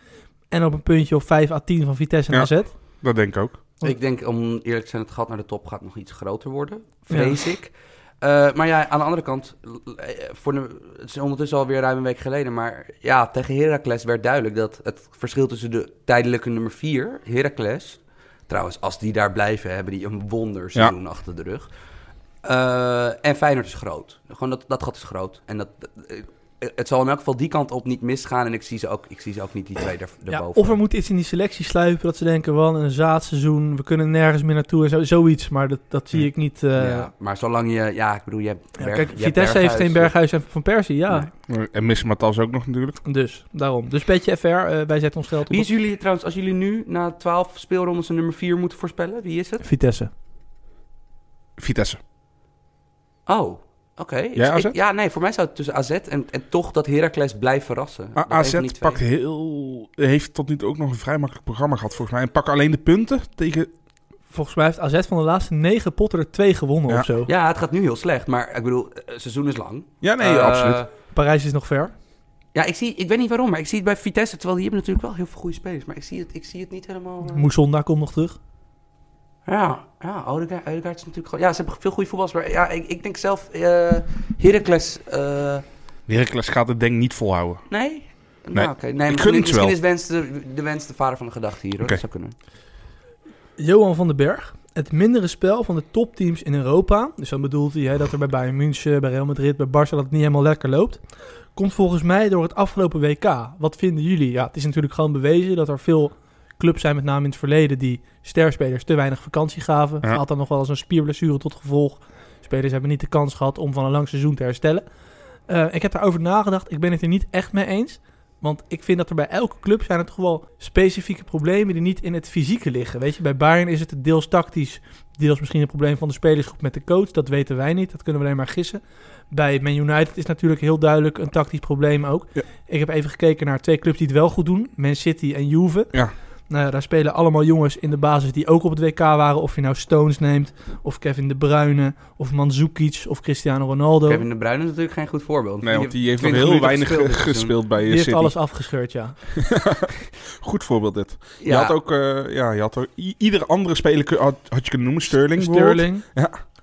En op een puntje of 5 à 10 van Vitesse en Ja. AZ. Dat denk ik ook. Ik denk, om eerlijk te zijn, het gat naar de top gaat nog iets groter worden. Vrees ik. Eh, maar ja, aan de andere kant, eh, voor de, het is ondertussen alweer ruim een week geleden. Maar ja, tegen Heracles werd duidelijk dat het verschil tussen de tijdelijke nummer 4, Heracles. Trouwens, als die daar blijven, hebben die een wonderseizoen achter de rug. Eh, en Feyenoord is groot. Gewoon dat, dat gat is groot. En dat, het zal in elk geval die kant op niet misgaan. En ik zie ze ook, ik zie ze ook niet die twee daar, Ja, of er moet iets in die selectie sluipen. Dat ze denken, wel een zaadseizoen. We kunnen nergens meer naartoe. En zo, zoiets. Maar dat, dat zie ik niet. eh, ja, maar zolang je, ja, ik bedoel, je hebt. Ja, kijk, je hebt Vitesse heeft geen Berghuis. En Van Persie, ja. En Miss Matas ook nog natuurlijk. Dus, daarom. Dus beetje FR, eh, wij zetten ons geld op. Wie is jullie trouwens, als jullie nu na 12 speelrondes een nummer 4 moeten voorspellen, wie is het? Vitesse. Vitesse. Oh, oké. Ik- Jij, AZ? ik- Ja, nee, voor mij zou het tussen AZ en, en toch dat Heracles blijft verrassen. A- Dat een van AZ pakt heel, heeft tot nu toe ook nog een vrij makkelijk programma gehad volgens mij. En pakken alleen de punten tegen... Volgens mij heeft AZ van de laatste negen potten er twee gewonnen Ja. of zo. Ja, het gaat nu heel slecht, maar ik bedoel, eh, het seizoen is lang. Ja, nee, Eh, absoluut. Parijs is nog ver. Ja, ik, zie, ik weet niet waarom, maar ik zie het bij Vitesse, terwijl die hebben natuurlijk wel heel veel goede spelers. Maar ik zie het, ik zie het niet helemaal... eh, Moesonda komt nog terug. Ja, ja Odegaard, Odegaard is natuurlijk gewoon... Ja, ze hebben veel goede voetballers, maar ja, ik, ik denk zelf, eh Heracles... eh, Heracles gaat het denk ik niet volhouden. Nee? Nee. Nou, oké. Nee, Ik misschien, gun het ze misschien wel. is wens de, de wens de vader van de gedachte hier. Hoor. Dat zou kunnen. Johan van den Berg. Het mindere spel van de topteams in Europa. Dus dan bedoelt hij hè, dat er bij Bayern München, bij Real Madrid, bij Barça dat het niet helemaal lekker loopt. Komt volgens mij door het afgelopen WK. Wat vinden jullie? Ja, het is natuurlijk gewoon bewezen dat er veel clubs zijn, met name in het verleden, die sterspelers te weinig vakantie gaven. Ja. Had dan nog wel eens een spierblessure tot gevolg. Spelers hebben niet de kans gehad om van een lang seizoen te herstellen. Eh, ik heb daarover nagedacht. Ik ben het er niet echt mee eens. Want ik vind dat er bij elke club zijn toch wel specifieke problemen die niet in het fysieke liggen. Weet je, bij Bayern is het deels tactisch, deels misschien een probleem van de spelersgroep met de coach. Dat weten wij niet, dat kunnen we alleen maar gissen. Bij Man United is natuurlijk heel duidelijk een tactisch probleem ook. Ja. Ik heb even gekeken naar twee clubs die het wel goed doen. Man City en Juve. Ja. Nou ja, daar spelen allemaal jongens in de basis die ook op het WK waren. Of je nou Stones neemt, of Kevin De Bruyne, of Mandzukic, of Cristiano Ronaldo. Kevin De Bruyne is natuurlijk geen goed voorbeeld. Nee, want die heeft nog 20 heel weinig gespeeld gespeeld, bij die eh, heeft City. alles afgescheurd, ja. Goed voorbeeld dit. Je Ja, had ook, eh, ja, je had er, i- iedere andere speler kun- had, had je kunnen noemen. Sterling. Sterling,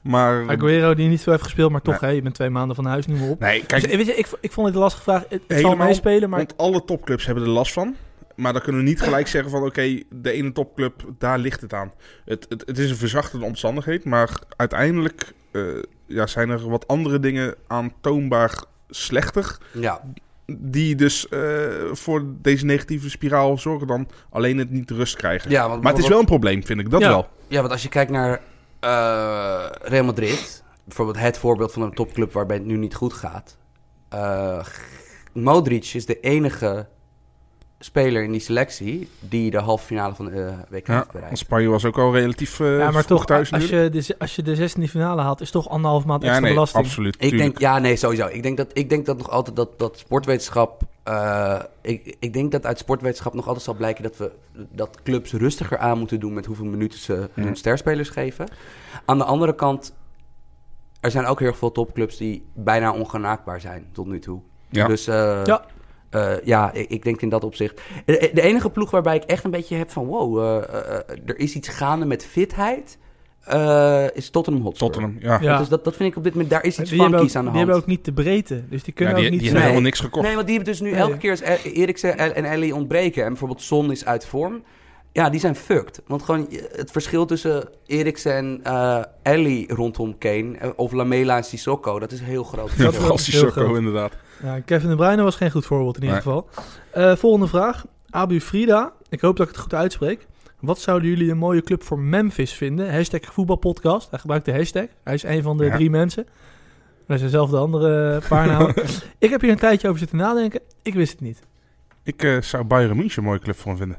Maar, Aguero die niet veel heeft gespeeld, maar toch, hè, je bent twee maanden van huis, nu op. nee, kijk, Dus, weet je, ik, ik vond het een lastige vraag. Het, het zal Helemaal, meespelen, maar want alle topclubs hebben er last van. Maar dan kunnen we niet gelijk zeggen van... oké, de ene topclub, daar ligt het aan. Het, het, het is een verzachtende omstandigheid. Maar uiteindelijk eh, ja, zijn er wat andere dingen aantoonbaar slechter... ja. die dus eh, voor deze negatieve spiraal zorgen dan alleen het niet rust krijgen. ja want Maar het is wel een probleem, vind ik. Dat Ja. wel. Ja, want als je kijkt naar eh, Real Madrid, bijvoorbeeld het voorbeeld van een topclub waarbij het nu niet goed gaat. Eh, Modric is de enige speler in die selectie die de halve finale van de eh, WK Ja, bereikt. Spanje was ook al relatief uh, ja, maar toch, thuis als je, de, als je de 16e finale haalt, is toch anderhalf maand Ja, extra nee, belasting. absoluut. Ik tuurlijk. denk, ja, nee, sowieso. Ik denk dat, ik denk dat nog altijd dat, dat sportwetenschap. eh, ik, ik denk dat uit sportwetenschap nog altijd zal blijken dat we dat clubs rustiger aan moeten doen met hoeveel minuten ze Ja. hun sterspelers geven. Aan de andere kant, er zijn ook heel veel topclubs die bijna ongenaakbaar zijn tot nu toe. Ja. Dus eh, Ja. Eh, ja, ik, ik denk in dat opzicht. De, de enige ploeg waarbij ik echt een beetje heb van wow, eh, eh, er is iets gaande met fitheid, eh, is Tottenham Hotspur. Tottenham, ja. Ja. Dus dat, dat vind ik op dit moment, daar is iets die ook, funkies aan de die hand. hebben ook niet de breedte, dus die kunnen Ja, die, ook niet... die hebben helemaal niks gekocht. Nee, want die hebben dus nu Nee. elke keer als E- Eriksen en Ellie ontbreken... en bijvoorbeeld Son is uit vorm... ja, die zijn fucked. Want gewoon het verschil tussen Eriksen en eh Ellie rondom Kane... of Lamela en Sissoko, dat is heel groot. Ja, Dat vooral Sissoko inderdaad. Ja, Kevin De Bruyne was geen goed voorbeeld in ieder Nee. geval. Eh, volgende vraag. Abu Frida, ik hoop dat ik het goed uitspreek. Wat zouden jullie een mooie club voor Memphis vinden? Hashtag voetbalpodcast. Hij gebruikt de hashtag. Hij is een van de Ja. drie mensen. Wij zijn zelf de andere paar namen. ik heb hier een tijdje over zitten nadenken. Ik wist het niet. Ik eh, zou Bayern München een mooie club voor hem vinden.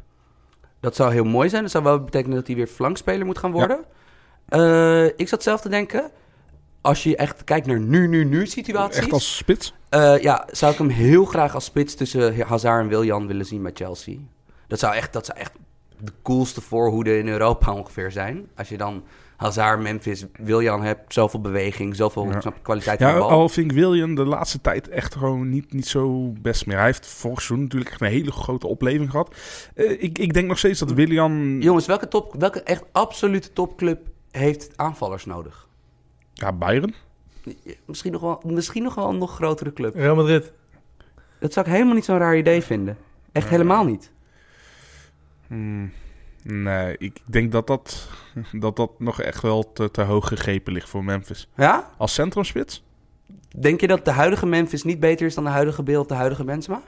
Dat zou heel mooi zijn. Dat zou wel betekenen dat hij weer flankspeler moet gaan worden. Eh, ik zat zelf te denken... als je echt kijkt naar nu, nu, nu situaties... Echt als spits. Eh, ja, zou ik hem heel graag als spits tussen Hazard en Wiljan willen zien bij Chelsea. Dat zou echt, dat zou echt de coolste voorhoede in Europa ongeveer zijn. Als je dan Hazard, Memphis, Wiljan hebt, zoveel beweging, zoveel Ja. kwaliteit van Ja, de bal. al vind ik William de laatste tijd echt gewoon niet, niet zo best meer. Hij heeft vorig seizoen natuurlijk echt een hele grote opleving gehad. Eh, ik, ik denk nog steeds dat William... Jongens, welke, top, welke echt absolute topclub heeft aanvallers nodig? Ja, Bayern. Misschien nog wel, misschien nog wel een nog grotere club. Real Madrid. Dat zou ik helemaal niet zo'n raar idee vinden. Echt helemaal niet. Hmm, nee, ik denk dat dat, dat dat nog echt wel te, te hoog gegrepen ligt voor Memphis. Ja? Als centrumspits? Denk je dat de huidige Memphis niet beter is dan de huidige of de huidige Benzema?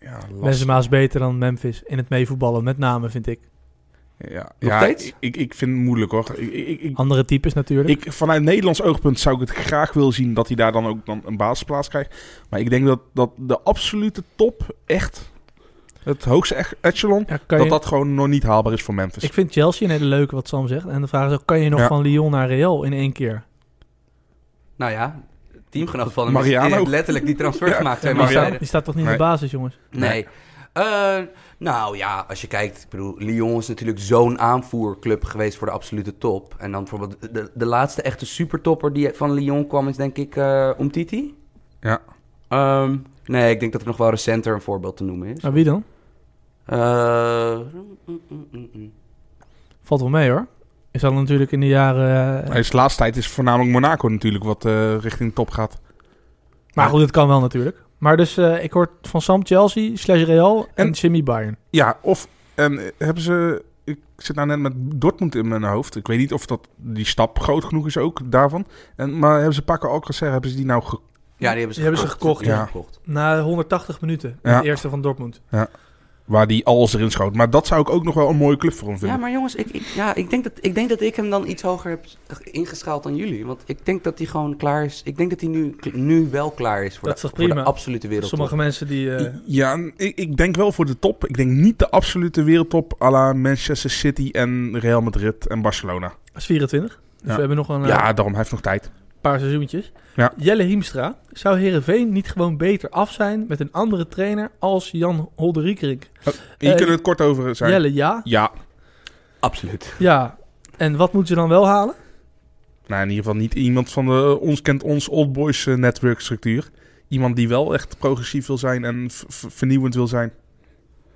Ja, lastig. Benzema is beter dan Memphis in het meevoetballen, met name vind ik. Ja, Nog ja steeds? ik, ik, vind het moeilijk hoor. Ik, ik, ik, Andere types natuurlijk. ik, vanuit Nederlands oogpunt zou ik het graag willen zien dat hij daar dan ook dan een basisplaats krijgt. Maar ik denk dat, dat de absolute top echt, het hoogste ech- echelon, Ja, dat je- dat gewoon nog niet haalbaar is voor Memphis. Ik vind Chelsea een hele leuke, wat Sam zegt. En de vraag is ook, kan je nog Ja. van Lyon naar Real in één keer? Nou ja, teamgenoot van hem Mariano. is- die heeft letterlijk die transfer Ja, gemaakt. Twee Die staat, die staat toch niet in Nee. de basis, jongens? Nee. Eh, nou ja, als je kijkt, ik bedoel, Lyon is natuurlijk zo'n aanvoerclub geweest voor de absolute top. En dan bijvoorbeeld de, de laatste echte supertopper die van Lyon kwam is denk ik eh Umtiti. Ja. Ehm, nee, ik denk dat er nog wel recenter een voorbeeld te noemen is. Maar wie dan? Eh, mm, mm, mm. Valt wel mee hoor. Is al natuurlijk in de jaren... Hij is de laatste tijd is voornamelijk Monaco natuurlijk wat eh, richting de top gaat. maar goed, het kan wel natuurlijk. Maar dus, eh, ik hoor van Sam Chelsea, slash Real en, En- Jimmy Bayern. Ja, of en eh, hebben ze. Ik zit nou net met Dortmund in mijn hoofd. Ik weet niet of dat die stap groot genoeg is ook daarvan. En, maar hebben ze Paco Alcacer, hebben ze die nou ge- Ja, die hebben ze Die hebben ze gekocht, Ja. ja. gekocht. Na 180 minuten, Ja. het eerste van Dortmund. Waar die alles erin schoot. Maar dat zou ik ook nog wel een mooie club voor hem Ja, vinden. maar jongens, ik, ik, ja, ik, denk dat, ik denk dat ik hem dan iets hoger heb ingeschaald dan jullie. Want ik denk dat hij gewoon klaar is. Ik denk dat hij nu, nu wel klaar is voor, Dat is de, voor de absolute wereldtop. Sommige mensen die... eh, Ja, ik, ik denk wel voor de top. Ik denk niet de absolute wereldtop à la Manchester City en Real Madrid en Barcelona. is 24. Dus Ja. we hebben nog een eh, Ja, daarom hij heeft nog tijd. paar seizoentjes. Ja. Jelle Hiemstra. Zou Herenveen niet gewoon beter af zijn met een andere trainer als Jan Holderiekerink? Hier Eh, kunnen we het kort over zijn. Jelle, ja. Ja, Absoluut. Ja. En wat moeten ze dan wel halen? nou in ieder geval niet iemand van de ons kent ons old boys eh, network structuur. Iemand die wel echt progressief wil zijn en vernieuwend wil zijn.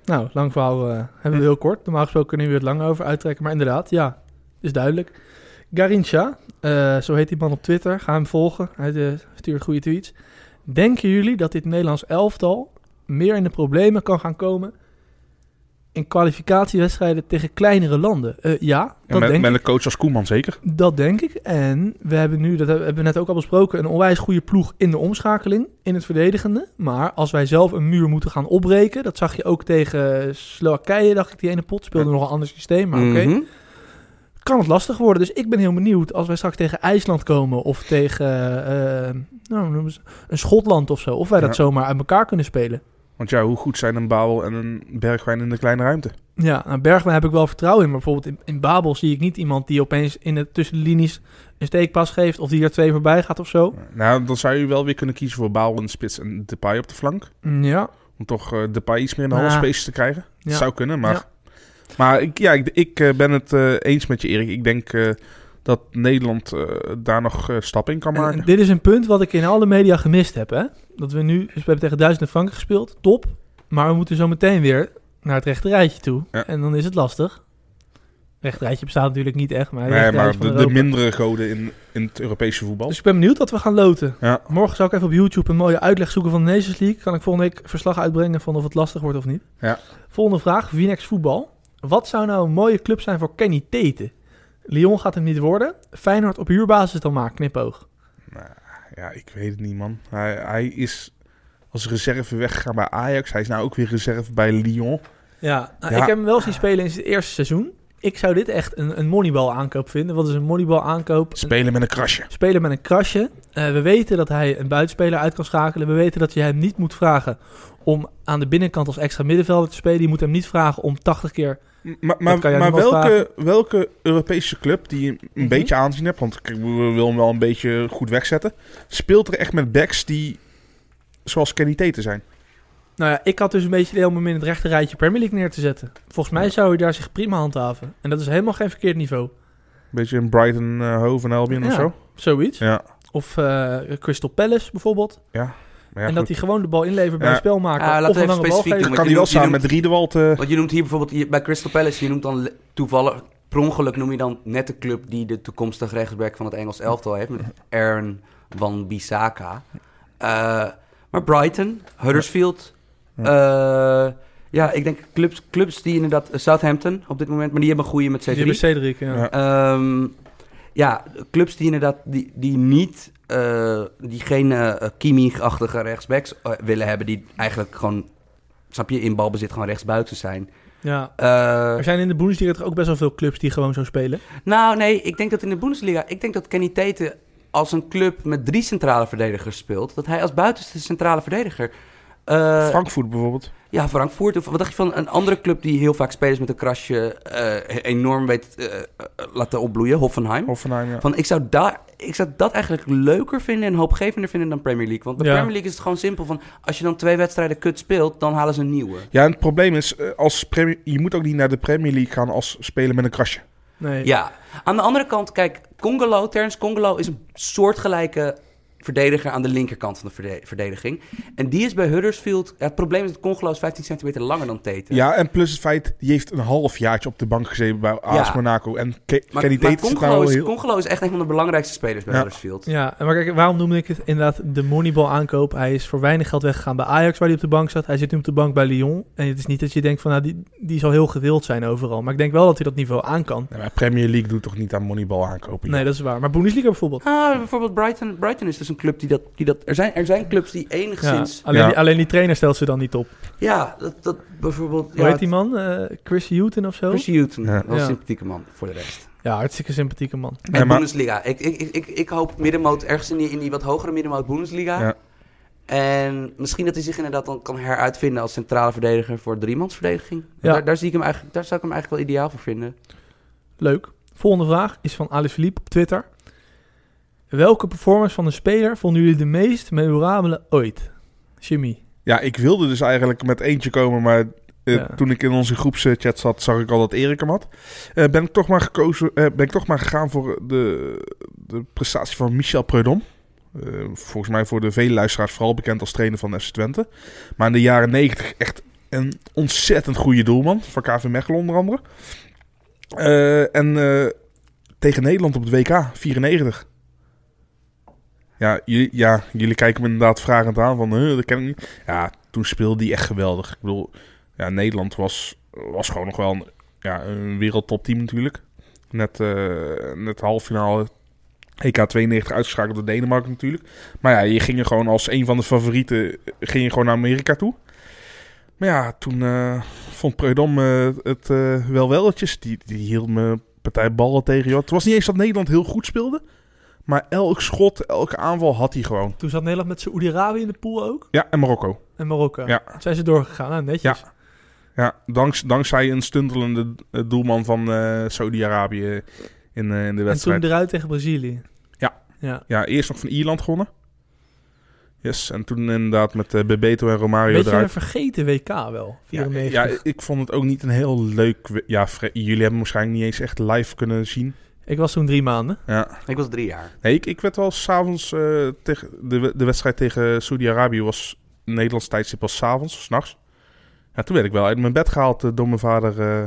Nou, lang verhaal eh, hebben we heel kort. Normaal gesproken kunnen we het lang over uittrekken. Maar inderdaad, ja, is duidelijk. Garincha, eh, zo heet die man op Twitter. Ga hem volgen. Hij eh, stuurt goede tweets. Denken jullie dat dit Nederlands elftal meer in de problemen kan gaan komen in kwalificatiewedstrijden tegen kleinere landen? Eh, ja, dat met, denk met ik. een coach als Koeman zeker. Dat denk ik. En we hebben nu, dat hebben we net ook al besproken, een onwijs goede ploeg in de omschakeling, in het verdedigende. Maar als wij zelf een muur moeten gaan opbreken, dat zag je ook tegen Slowakije, dacht ik, die ene pot. Speelde nog een ander systeem, maar oké. Mhm. Kan het lastig worden. Dus ik ben heel benieuwd als wij straks tegen IJsland komen of tegen eh, nou, een Schotland of zo. Of wij dat zomaar uit elkaar kunnen spelen. Want ja, hoe goed zijn een Babel en een Bergwijn in de kleine ruimte? Ja, nou, Bergman heb ik wel vertrouwen in. Maar bijvoorbeeld in, in Babel zie ik niet iemand die opeens in de, tussen de linies een steekpas geeft. Of die er twee voorbij gaat of zo. Nou, dan zou je wel weer kunnen kiezen voor Babel in de spits en Depay op de flank. Ja, Om toch eh Depay iets meer in de Ja. halfspace te krijgen. Ja. Dat zou kunnen, maar... Maar ik, ja, ik, ik eh, ben het eh, eens met je, Erik. Ik denk eh, dat Nederland daar nog stap in kan En- maken. en dit is een punt wat ik in alle media gemist heb. Hè? Dat we nu, dus we hebben tegen Duitsland en Frankrijk gespeeld, top. Maar we moeten zo meteen weer naar het rechte rijtje toe. Ja. En dan is het lastig. Rechte rijtje bestaat natuurlijk niet echt, maar nee, maar de, mindere goden in, in het Europese voetbal. Dus ik ben benieuwd wat we gaan loten. Ja. Morgen zou ik even op YouTube een mooie uitleg zoeken van de Nations League. Kan ik volgende week verslag uitbrengen van of het lastig wordt of niet. Ja. Volgende vraag, Vinex voetbal. Wat zou nou een mooie club zijn voor Kenny Tete? Lyon gaat hem niet worden. Feyenoord op huurbasis dan maar, knipoog. Ja, ik weet het niet, man. Hij, hij is als reserve weggegaan bij Ajax. Hij is nou ook weer reserve bij Lyon. Ja, nou, Ja. ik heb hem wel zien spelen in zijn eerste seizoen. Ik zou dit echt een, een moneyball aankoop vinden. Wat is een moneyball aankoop? Spelen met een krasje. spelen met een krasje. Eh, we weten dat hij een buitenspeler uit kan schakelen. We weten dat je hem niet moet vragen om aan de binnenkant als extra middenvelder te spelen. Je moet hem niet vragen om 80 keer... Maar, maar, maar welke, welke Europese club die een Mhm. beetje aanzien hebt, want ik wil hem wel een beetje goed wegzetten, speelt er echt met backs die zoals Kenny Tete zijn? Nou ja, ik had dus een beetje de helemaal in het rechte rijtje Premier League neer te zetten. Volgens mij zou je daar zich prima handhaven. En dat is helemaal geen verkeerd niveau. Beetje een Brighton, eh Hove en Albion of Ja. zo? Zoiets. Ja. Of eh, Crystal Palace bijvoorbeeld. Maar ja, en dat hij gewoon de bal inlevert bij Ja. een spelmaker. Ja, laten of we een even lange bal specifiek geven. doen, kan hij wel samen met Riedewald... eh, Want je noemt hier bijvoorbeeld bij Crystal Palace, je noemt dan toevallig, per ongeluk noem je dan net de club die de toekomstige rechtsback van het Engels elftal heeft, met Aaron van Bissaka. Eh, maar Brighton, Huddersfield, ja. ja, ik denk clubs, clubs die inderdaad, eh, Southampton op dit moment, maar die hebben een goede met C3. Die hebben Cedric, ja. Ja. Ehm, ja, clubs die inderdaad die, die niet, eh, die geen eh Kimmich-achtige rechtsbacks eh, willen hebben, die eigenlijk gewoon, snap je, in balbezit gewoon rechtsbuiten zijn. ja. Er zijn in de Bundesliga toch ook best wel veel clubs die gewoon zo spelen. nou, nee, ik denk dat in de Bundesliga, ik denk dat Kenny Tete als een club met drie centrale verdedigers speelt, dat hij als buitenste centrale verdediger. Eh, Frankfurt bijvoorbeeld. ja, Frankfurt. Of wat dacht je van een andere club die heel vaak spelers met een krasje eh, enorm weet eh, laten opbloeien? Hoffenheim. Hoffenheim, ja. Van, ik, zou daar, ik zou dat eigenlijk leuker vinden en hoopgevender vinden dan Premier League. Want bij Ja. Premier League is het gewoon simpel van... als je dan twee wedstrijden kut speelt, dan halen ze een nieuwe. Ja, en het probleem is, als Premier, je moet ook niet naar de Premier League gaan als speler met een krasje. Nee. Ja, aan de andere kant, kijk, Congolo, Terence Congolo is een soortgelijke verdediger aan de linkerkant van de verde- verdediging. En die is bij Huddersfield... Ja, het probleem is dat Congolo is 15 centimeter langer dan Tete. Ja, en plus het feit, die heeft een half jaartje op de bank gezeten bij AS Ja. Monaco. En Ke Maar, Kenny maar nou Congolo, wel is, heel... Congolo is echt een van de belangrijkste spelers bij Ja. Huddersfield. Ja, maar kijk, waarom noemde ik het inderdaad de Moneyball aankoop? Hij is voor weinig geld weggegaan bij Ajax, waar hij op de bank zat. Hij zit nu op de bank bij Lyon. En het is niet dat je denkt van, nou, die, die zal heel gewild zijn overal. Maar ik denk wel dat hij dat niveau aan kan. Nee, maar Premier League doet toch niet aan Moneyball aankopen? Nee, dat is waar. Maar Bundesliga bijvoorbeeld. Ah, bijvoorbeeld Brighton. Brighton is dus een een club die dat... Die dat er, zijn, er zijn clubs die Ja, enigszins... alleen, Ja. Die, alleen die trainer stelt ze dan niet op. Ja, dat, dat bijvoorbeeld... Hoe ja, heet die man? Eh, Chris Hutton of zo? Chris Hutton, Ja. wel een Ja. sympathieke man voor de rest. Ja, hartstikke sympathieke man. Nee, en maar- Bundesliga. Ik, ik, ik, ik, ik hoop middenmoot ergens in die, in die wat hogere middenmoot Bundesliga. Ja. En misschien dat hij zich inderdaad dan kan heruitvinden als centrale verdediger voor driemansverdediging. Ja. Daar, daar, zie ik hem eigenlijk, daar zou ik hem eigenlijk wel ideaal voor vinden. Leuk. Volgende vraag is van Alice Philippe op Twitter. Welke performance van een speler vonden jullie de meest memorabele ooit? Jimmy. Ja, ik wilde dus eigenlijk met eentje komen, maar eh, Ja. toen ik in onze groepschat zat, zag ik al dat Erik hem had. Eh, ben ik toch maar gekozen, eh, ben ik toch maar gegaan voor de, de prestatie van Michel Preudom. Volgens mij voor de vele luisteraars vooral bekend als trainer van FC Twente. Maar in de jaren 90 echt een ontzettend goede doelman. Van KV Mechelen onder andere. En tegen Nederland op het WK, 94. Ja, jullie, ja, jullie kijken me inderdaad vragend aan van, huh, dat ken ik niet. Ja, toen speelde hij echt geweldig. Ik bedoel, ja, Nederland was, was gewoon nog wel een, ja, een wereldtopteam natuurlijk. Net, eh net halffinale EK 92 uitgeschakeld door Denemarken natuurlijk. Maar ja, je ging er gewoon als een van de favorieten ging je gewoon naar Amerika toe. Maar ja, toen eh, vond Preudom eh, het eh, wel welletjes. Die, die hield me partij ballen tegen. Joh. Het was niet eens dat Nederland heel goed speelde. Maar elk schot, elke aanval had hij gewoon. Toen zat Nederland met Saoedi-Arabië in de pool ook. Ja, en Marokko. En Marokko. Ja. Toen zijn ze doorgegaan. Netjes. Ja, danks, dankzij een stuntelende eh, doelman van eh Saudi-Arabië in, eh, in de en toen wedstrijd. eruit tegen Brazilië. Ja. ja. Ja, eerst nog van Ierland gewonnen. Yes, en toen inderdaad met Bebeto en Romario Beetje een eruit. vergeten WK wel. Ja, 94. ja, ik vond het ook niet een heel leuk... Ja, jullie hebben waarschijnlijk niet eens echt live kunnen zien. Ik was toen drie maanden. Ja. Ik was drie jaar. Nee, ik, ik werd wel s'avonds... eh tegen de, de wedstrijd tegen Saudi-Arabië was... Nederlands tijdstip was s'avonds, s'nachts. Ja, toen werd ik wel uit mijn bed gehaald eh, door mijn vader... eh,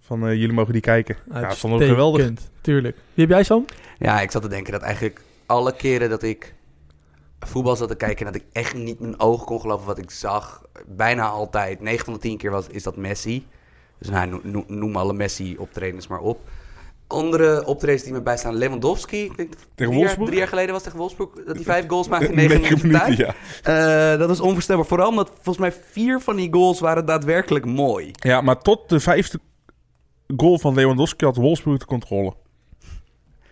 van eh, jullie mogen die kijken. Ja, dat vond ik geweldig. Uitstekend, Tuurlijk. Wie heb jij, Sam? Ja, ik zat te denken dat eigenlijk alle keren dat ik voetbal zat te kijken... en dat ik echt niet mijn ogen kon geloven wat ik zag... bijna altijd, 9 van de 10 keer was, is dat Messi. Dus nou, no- no- noem alle Messi-optredens maar op. Andere optredens die me bijstaan, Lewandowski. Ik denk drie jaar, Wolfsburg? drie jaar geleden was tegen Wolfsburg... dat hij vijf goals maakte in Negen 9 minuten tijd. ja. Eh, dat was onvoorstelbaar. Vooral omdat volgens mij vier van die goals waren daadwerkelijk mooi. Ja, maar tot de vijfde goal van Lewandowski had Wolfsburg de controle.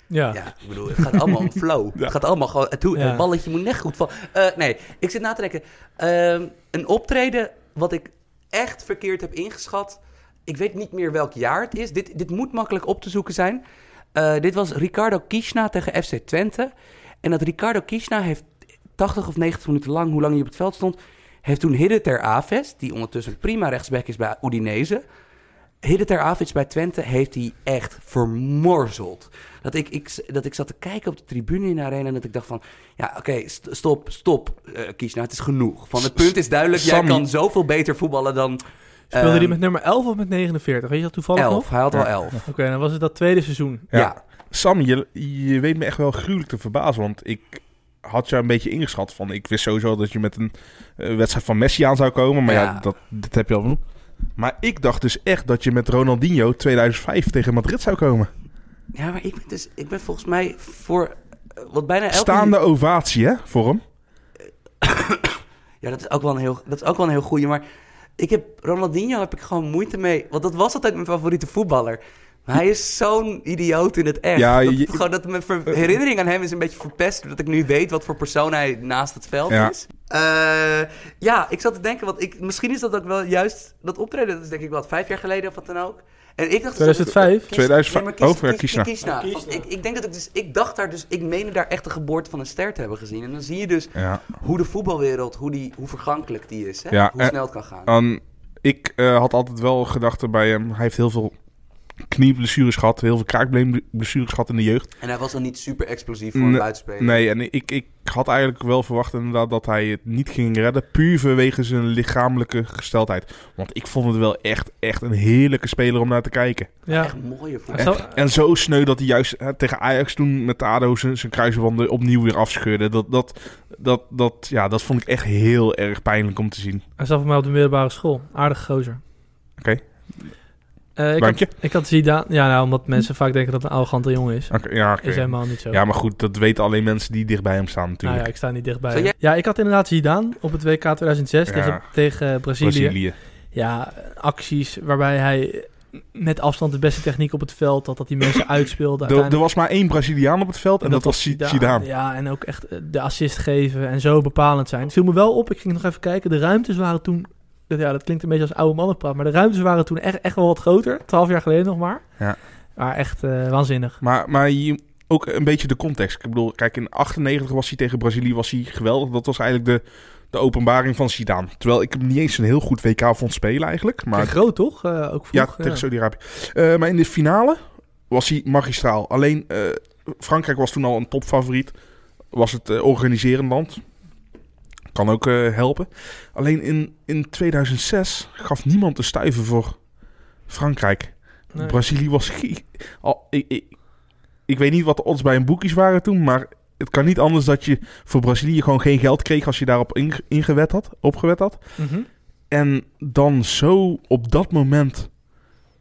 Ja. Ja, ik bedoel, het gaat allemaal om flow. Ja. Het gaat allemaal gewoon... Het, het balletje moet net goed vallen. Eh, nee, ik zit na te denken. Ehm, een optreden wat ik echt verkeerd heb ingeschat. Ik weet niet meer welk jaar het is. Dit, dit moet makkelijk op te zoeken zijn. Eh, dit was Ricardo Kishna tegen FC Twente. En dat Ricardo Kishna heeft 80 of 90 minuten lang, hoe lang hij op het veld stond... heeft toen Hidde ter Aves, die ondertussen prima rechtsback is bij Udinese... Hidde ter Avits bij Twente heeft hij echt vermorzeld. Dat ik, ik, dat ik zat te kijken op de tribune in de arena en dat ik dacht van... Ja, oké, st- stop, stop, Kiesna, het is genoeg. Van het punt is duidelijk, jij kan zoveel beter voetballen dan... Speelde ehm, die met nummer 11 of met 49? Weet je dat toevallig nog? 11, hij had wel Ja. 11. Oké, dan was het dat tweede seizoen. Ja. Ja. Sam, je, je weet me echt wel gruwelijk te verbazen. Want ik had jou een beetje ingeschat van... Ik wist sowieso dat je met een eh, wedstrijd van Messi aan zou komen. Maar ja, Ja. dat, dat heb je al. Maar ik dacht dus echt dat je met Ronaldinho 2005 tegen Madrid zou komen. Ja, maar ik ben, dus, ik ben volgens mij voor... eh, wat bijna elke... Staande ovatie, hè, voor hem. Ja, dat is ook wel een heel, dat is ook wel een heel goeie. Maar ik heb Ronaldinho heb ik gewoon moeite mee. Want dat was altijd mijn favoriete voetballer. Maar hij is zo'n idioot in het echt. Ja, dat, gewoon dat mijn ver- herinnering aan hem is een beetje verpest. Doordat ik nu weet wat voor persoon hij naast het veld Ja. is. Eh, ja, ik zat te denken, want ik, misschien is dat ook wel juist dat optreden. Dat is denk ik wat, vijf jaar geleden of wat dan ook. En ik dacht... 2005? Kies- 2005. nee, maar Oh, ja, Kiesna. Kiesna. Ik, ik denk dat ik dus... Ik dacht daar dus... Ik meende daar echt de geboorte van een ster te hebben gezien. En dan zie je dus Ja. hoe de voetbalwereld, hoe, die, hoe vergankelijk die is. Hè? Ja, hoe snel het kan gaan. Ik eh, had altijd wel gedachten bij hem. Hij heeft heel veel knieblessures gehad. Heel veel kraakbeenblessures gehad in de jeugd. en hij was dan niet super explosief voor een buitenspeler. Nee, en ik, ik had eigenlijk wel verwacht inderdaad dat hij het niet ging redden. Puur vanwege zijn lichamelijke gesteldheid. Want ik vond het wel echt, echt een heerlijke speler om naar te kijken. Ja. Echt mooie voetbal. En, en zo sneu dat hij juist hè, tegen Ajax toen met ADO zijn, zijn kruisbanden opnieuw weer afscheurde. Dat, dat, dat, dat, ja, dat vond ik echt heel erg pijnlijk om te zien. Hij zat voor mij op de middelbare school. Aardige gozer. Oké. Eh, ik, had, ik had Zidane... Ja, nou, omdat mensen vaak denken dat het een arrogante jongen is. Ja. Is helemaal niet zo. ja, maar goed, dat weten alleen mensen die dicht bij hem staan nou natuurlijk. ja, ik sta niet dichtbij. Ja, ik had inderdaad Zidane op het WK 2006 Ja. tegen, tegen Brazilië. Brazilië. Ja, acties waarbij hij met afstand de beste techniek op het veld had. Dat hij mensen uitspeelde. Er, er was maar één Braziliaan op het veld en, dat, was Zidane. Zidane. Ja, en ook echt eh, de assist geven en zo bepalend zijn. Het viel me wel op, ik ging nog even kijken. De ruimtes waren toen... dat- Ja, dat klinkt een beetje als oude mannenpraat. Maar de ruimtes waren toen echt, echt wel wat groter. Twaalf jaar geleden nog maar. Ja. Maar echt eh, waanzinnig. Maar, maar je, ook een beetje de context. Ik bedoel, kijk, in 98 was hij tegen Brazilië was hij geweldig. Dat was eigenlijk de, de openbaring van Zidane. Terwijl ik hem niet eens een heel goed WK vond spelen eigenlijk. Maar groot toch? Eh, ook ja, vroeg. tegen Saudi-Arabië. Eh, maar in de finale was hij magistraal. Alleen eh, Frankrijk was toen al een topfavoriet. Was het eh, organiserend land. Kan ook eh, helpen. Alleen in, in 2006 gaf niemand een stuiver voor Frankrijk. Nee. Brazilië was... Al, ik, ik, ik weet niet wat de odds bij een boekies waren toen, maar het kan niet anders dat je voor Brazilië gewoon geen geld kreeg als je daarop inge- ingewet had, opgewet had. Mhm. En dan zo op dat moment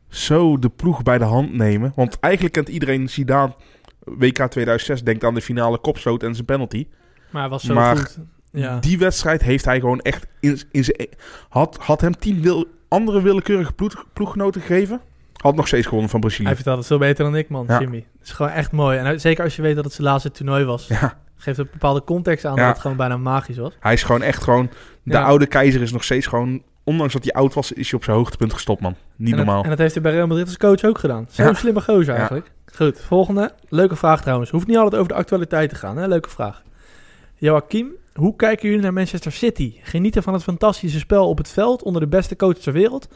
zo de ploeg bij de hand nemen. Want eigenlijk kent iedereen Zidane WK 2006 denkt aan de finale kopstoot en zijn penalty. Maar hij was zo Maar goed. Ja. Die wedstrijd heeft hij gewoon echt in, in zijn... Had, had hem tien wil, andere willekeurige ploeg, ploeggenoten gegeven, had nog steeds gewonnen van Brazilië. Hij vertelt het veel beter dan ik, man, Ja. Jimmy. Het is gewoon echt mooi. En zeker als je weet dat het zijn laatste toernooi was. Ja, Geeft een bepaalde context aan dat het gewoon bijna magisch was. hij is gewoon echt gewoon... De oude keizer is nog steeds gewoon... Ondanks dat hij oud was, is hij op zijn hoogtepunt gestopt, man. Niet en dat, normaal. en dat heeft hij bij Real Madrid als coach ook gedaan. Zo'n Ja. slimme gozer eigenlijk. Goed, volgende. Leuke vraag trouwens. Hoeft niet altijd over de actualiteit te gaan. Hè? Leuke vraag. Joachim, hoe kijken jullie naar Manchester City? Genieten van het fantastische spel op het veld onder de beste coach ter wereld?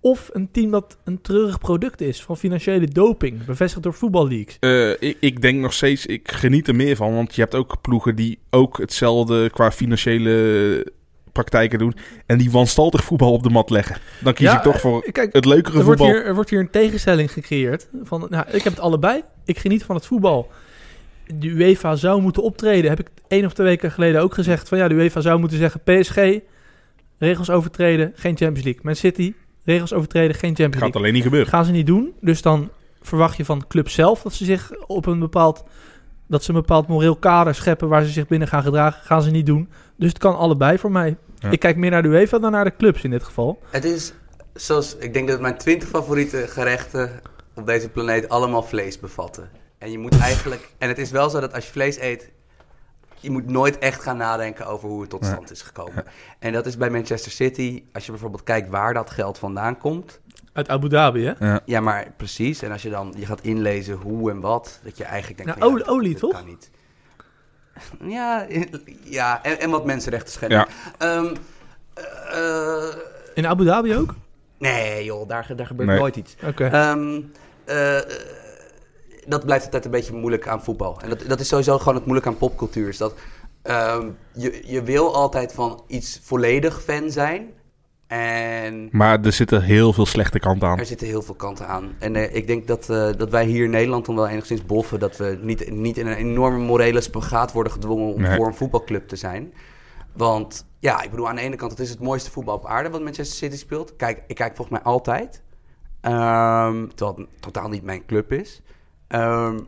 Of een team dat een treurig product is van financiële doping, bevestigd door voetballeagues? Eh, ik, ik denk nog steeds, ik geniet er meer van. Want je hebt ook ploegen die ook hetzelfde qua financiële praktijken doen. En die wanstaltig voetbal op de mat leggen. Dan kies Ja, ik toch voor eh, Kijk, het leukere er wordt, voetbal. hier, er wordt hier een tegenstelling gecreëerd. Van, nou, ik heb het allebei. Ik geniet van het voetbal. De UEFA zou moeten optreden. Heb ik één of twee weken geleden ook gezegd. Van ja, de UEFA zou moeten zeggen: PSG, regels overtreden, geen Champions League. Man City, regels overtreden, geen Champions Gaat League. alleen niet gebeuren. Gaan ze niet doen. Dus dan verwacht je van de club zelf dat ze zich op een bepaald. Dat ze een bepaald moreel kader scheppen waar ze zich binnen gaan gedragen. Gaan ze niet doen. Dus het kan allebei voor mij. Ja. Ik kijk meer naar de UEFA dan naar de clubs in dit geval. Het is zoals, ik denk dat mijn 20 favoriete gerechten op deze planeet allemaal vlees bevatten. En je moet eigenlijk, en het is wel zo dat als je vlees eet, je moet nooit echt gaan nadenken over hoe het tot Ja. stand is gekomen. En dat is bij Manchester City, als je bijvoorbeeld kijkt waar dat geld vandaan komt. Uit Abu Dhabi, hè? Ja. Ja, maar precies. En als je dan je gaat inlezen hoe en wat, dat je eigenlijk denkt... Nou, van, olie- olie, dat toch? kan niet. Ja, ja en, en wat mensenrechten schenden. Ja. Ehm, eh, In Abu Dhabi ook? nee joh, daar, daar gebeurt Nee. nooit iets. Oké. Ehm, eh, eh, dat blijft altijd een beetje moeilijk aan voetbal. En dat, dat is sowieso gewoon het moeilijk aan popcultuur. Is dat ehm, je, je wil altijd van iets volledig fan zijn. En Maar er zitten heel veel slechte kanten aan. er zitten heel veel kanten aan. En eh, ik denk dat, eh, dat wij hier in Nederland dan wel enigszins boffen. Dat we niet, niet in een enorme morele spagaat worden gedwongen om Nee. voor een voetbalclub te zijn. Want ja, ik bedoel, aan de ene kant, het is het mooiste voetbal op aarde wat Manchester City speelt. Kijk, ik kijk volgens mij altijd. Ehm terwijl het totaal niet mijn club is. Ehm,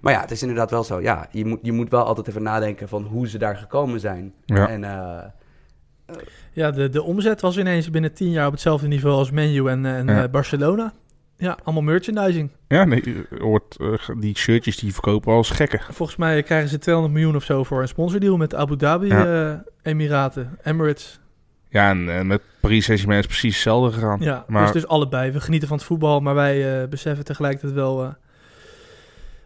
maar ja, het is inderdaad wel zo. Ja, je moet, je moet wel altijd even nadenken van hoe ze daar gekomen zijn. Ja. En eh, Ja, de, de omzet was ineens binnen tien jaar op hetzelfde niveau als Menu en, en Ja. eh, Barcelona. Ja, allemaal merchandising. Ja, nee, je hoort, eh, die shirtjes die verkopen als gekken. Volgens mij krijgen ze 200 miljoen of zo voor een sponsordeal met Abu Dhabi Ja. eh, Emiraten, Emirates. Ja, en eh, met Paris Saint-Germain is precies hetzelfde gegaan. Ja, maar dus, dus allebei. We genieten van het voetbal, maar wij eh, beseffen tegelijkertijd wel eh,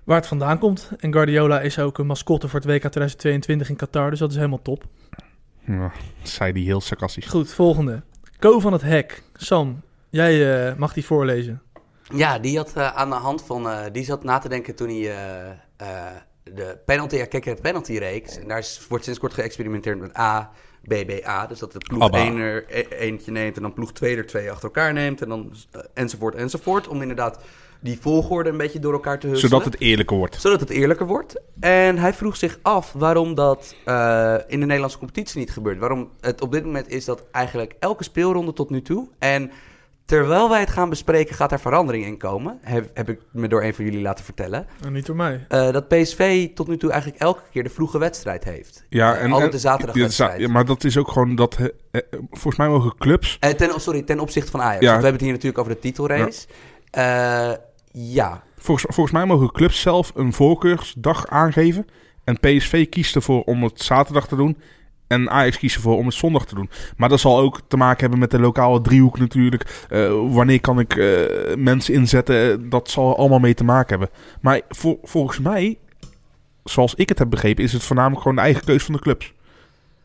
waar het vandaan komt. En Guardiola is ook een mascotte voor het WK 2022 in Qatar, dus dat is helemaal top. ja, zei die heel sarcastisch. Goed, volgende. Co van het Hek. Sam, jij eh, mag die voorlezen. Ja, die had eh, aan de hand van. eh, die zat na te denken toen hij. eh, eh, de penalty. Ja, kijk, de penalty-reeks. En daar is, wordt sinds kort geëxperimenteerd met A, B, B, A. Dus dat de ploeg Abba. 1 er e- eentje neemt. En dan ploeg 2 er twee achter elkaar neemt. En dan enzovoort, enzovoort. Om inderdaad die volgorde een beetje door elkaar te husselen. Zodat het eerlijker wordt. Zodat het eerlijker wordt. En hij vroeg zich af waarom dat eh, in de Nederlandse competitie niet gebeurt. Waarom het op dit moment is dat eigenlijk elke speelronde tot nu toe. En Terwijl wij het gaan bespreken, gaat er verandering in komen. Heb, heb ik me door een van jullie laten vertellen. Nou, niet door mij. Eh, dat PSV tot nu toe eigenlijk elke keer de vroege wedstrijd heeft. Ja, Eh, en, altijd en- de zaterdagwedstrijd. Ja, maar dat is ook gewoon dat... eh, volgens mij mogen clubs... Eh, ten, oh, sorry, ten opzichte van Ajax. Ja. Want we hebben het hier natuurlijk over de titelrace. Ja, ja. Volgens, volgens mij mogen clubs zelf een voorkeursdag aangeven. En PSV kiest ervoor om het zaterdag te doen. En Ajax kiest ervoor om het zondag te doen. Maar dat zal ook te maken hebben met de lokale driehoek natuurlijk. Eh, wanneer kan ik eh, mensen inzetten? Dat zal er allemaal mee te maken hebben. Maar vol- volgens mij, zoals ik het heb begrepen, is het voornamelijk gewoon de eigen keus van de clubs.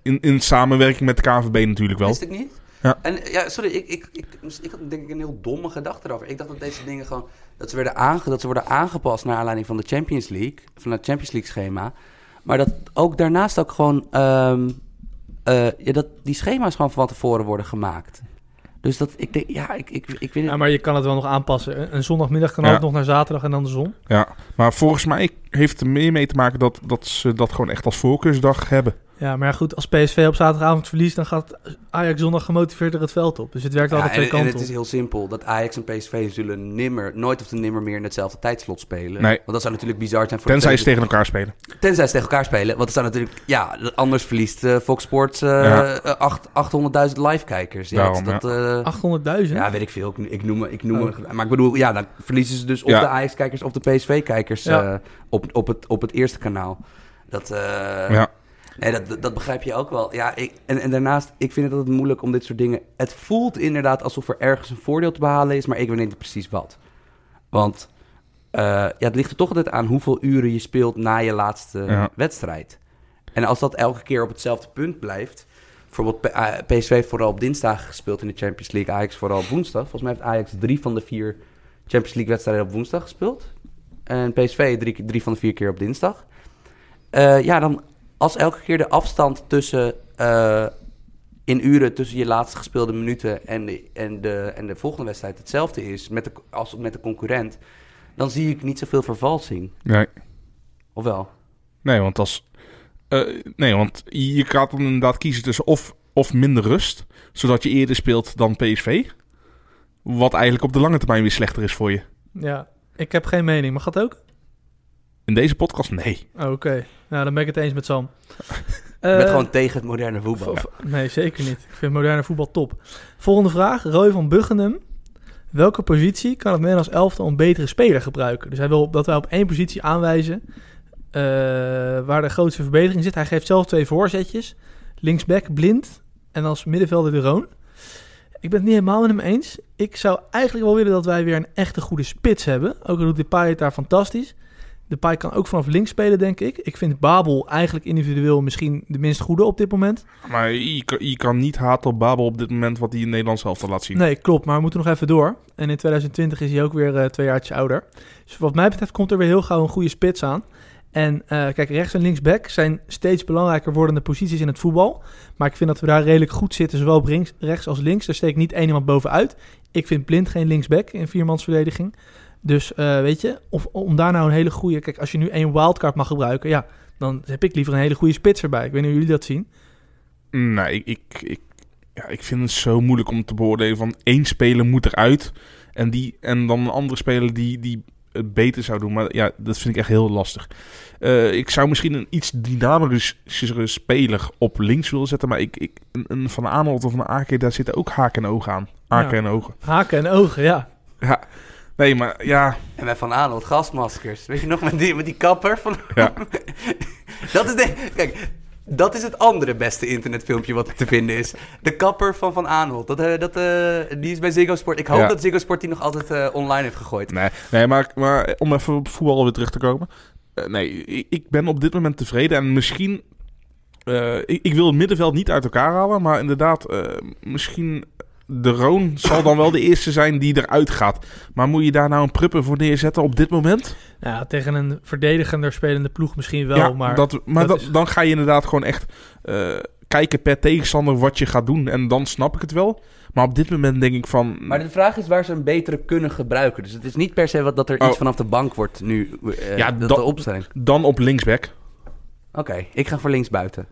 In, in samenwerking met de KVB natuurlijk wel. Wist ik niet. Ja. En ja, sorry, ik, ik, ik, ik had denk ik een heel domme gedachte erover. Ik dacht dat deze dingen gewoon, dat ze, werden aange, dat ze worden aangepast naar aanleiding van de Champions League, van het Champions League schema. Maar dat ook daarnaast ook gewoon, ehm, eh, ja, dat die schema's gewoon van tevoren worden gemaakt. Dus dat, ik denk, ja, ik, ik, ik weet Ja, maar je kan het wel nog aanpassen. Een- Een zondagmiddag kan Ja. ook nog naar zaterdag en dan de zon. Ja, maar volgens mij heeft het er meer mee te maken dat, dat ze dat gewoon echt als voorkeursdag hebben. Ja, maar ja, goed, als PSV op zaterdagavond verliest, dan gaat Ajax zondag gemotiveerd er het veld op. Dus het werkt Ja, altijd twee en, en kanten het is heel simpel. Dat Ajax en PSV zullen nimmer, nooit of te nimmer meer in hetzelfde tijdslot spelen. Nee. Want dat zou natuurlijk bizar zijn voor de Tenzij ze tegen elkaar spelen. Tenzij ze tegen elkaar spelen. Want het zou natuurlijk... Ja, anders verliest eh, Fox Sports eh, Ja. eh, acht- 800.000 live-kijkers. Ja, Daarom, dat, eh, 800.000? ja, weet ik veel. Ik, ik noem, ik noem Oh. Maar ik bedoel, ja, dan verliezen ze dus of de Ajax-kijkers of de PSV-kijkers Ja. eh, op, op, het, op het eerste kanaal. Dat, eh, Ja. Nee, dat, dat, begrijp je ook wel. Ja, ik, en, en daarnaast, ik vind het altijd moeilijk om dit soort dingen... Het voelt inderdaad alsof er ergens een voordeel te behalen is, maar ik weet niet precies wat. Want eh, ja, het ligt er toch altijd aan hoeveel uren je speelt na je laatste Ja. wedstrijd. En als dat elke keer op hetzelfde punt blijft... Bijvoorbeeld PSV heeft vooral op dinsdag gespeeld in de Champions League. Ajax vooral op woensdag. Volgens mij heeft Ajax drie van de vier Champions League wedstrijden op woensdag gespeeld. En PSV drie, drie van de vier keer op dinsdag. Eh, ja, dan als elke keer de afstand tussen eh, in uren tussen je laatst gespeelde minuten en de, en de, en de volgende wedstrijd hetzelfde is met de, als met de concurrent, dan zie ik niet zoveel vervalsing. Nee, Of wel? nee want als... eh, nee, want je gaat dan inderdaad kiezen tussen of, of minder rust, zodat je eerder speelt dan PSV. Wat eigenlijk op de lange termijn weer slechter is voor je. Ja, ik heb geen mening. Mag dat ook? In deze podcast, nee. Oh, Oké, nou dan ben ik het eens met Sam. Ben Eh, gewoon tegen het moderne voetbal. Nee, zeker niet. Ik vind moderne voetbal top. Volgende vraag. Roy van Buggenum. Welke positie kan het Nederlands elftal een betere speler gebruiken? Dus hij wil dat wij op één positie aanwijzen eh, waar de grootste verbetering zit. Hij geeft zelf twee voorzetjes. Linksback Blind en als middenvelder de Roon. Ik ben het niet helemaal met hem eens. Ik zou eigenlijk wel willen dat wij weer een echte goede spits hebben. Ook al doet Depay het daar fantastisch. Depay kan ook vanaf links spelen, denk ik. Ik vind Babel eigenlijk individueel misschien de minst goede op dit moment. Maar je, kan- je kan niet haten op Babel op dit moment wat hij in Nederland zelf laat zien. Nee, klopt. Maar we moeten nog even door. En in 2020 is hij ook weer eh, twee jaartjes ouder. Dus wat mij betreft komt er weer heel gauw een goede spits aan. En eh, kijk, rechts en linksback zijn steeds belangrijker wordende posities in het voetbal. Maar ik vind dat we daar redelijk goed zitten, zowel op rechts als links. Er steekt niet één iemand bovenuit. Ik vind Blind geen linksback in viermansverdediging. Dus eh, weet je, of, om daar nou een hele goede... Kijk, als je nu één wildcard mag gebruiken, ja, dan heb ik liever een hele goede spits erbij. Ik weet niet hoe jullie dat zien. Nee, ik, ik, ik, ja, ik vind het zo moeilijk om te beoordelen van één speler moet eruit. En, die, en dan een andere speler die, die het beter zou doen. Maar ja, dat vind ik echt heel lastig. Eh, ik zou misschien een iets dynamischere speler op links willen zetten. Maar ik, ik, een, een Van Aanholt of een AK, daar zitten ook haken en ogen aan. Haken Ja. en ogen. Haken en ogen, ja. Ja, nee, maar ja, En wij van Arnold, gasmaskers. Weet je nog, met die, met die kapper? Van... Ja. dat is de... Kijk, dat is het andere beste internetfilmpje wat er te vinden is. De kapper van Van Aanholt. Dat, eh, dat, eh, die is bij Ziggo Sport. Ik hoop Ja. dat Ziggo Sport die nog altijd eh, online heeft gegooid. Nee, nee maar, maar om even op voetbal weer terug te komen. Nee, ik, ben op dit moment tevreden. En misschien... ik, ik wil het middenveld niet uit elkaar halen. Maar inderdaad, misschien... De Roon zal dan wel de eerste zijn die eruit gaat. Maar moet je daar nou een pruppen voor neerzetten op dit moment? Nou, ja, tegen een verdedigender spelende ploeg misschien wel, ja, maar... dat, maar dat dat- is- dan ga je inderdaad gewoon echt eh, kijken per tegenstander wat je gaat doen. En dan snap ik het wel. Maar op dit moment denk ik van... Maar de vraag is waar ze een betere kunnen gebruiken. Dus het is niet per se wat, dat er Oh. iets vanaf de bank wordt nu. eh, Ja, dat dat- de opstelling. Dan op linksback. Oké, ik ga voor linksbuiten.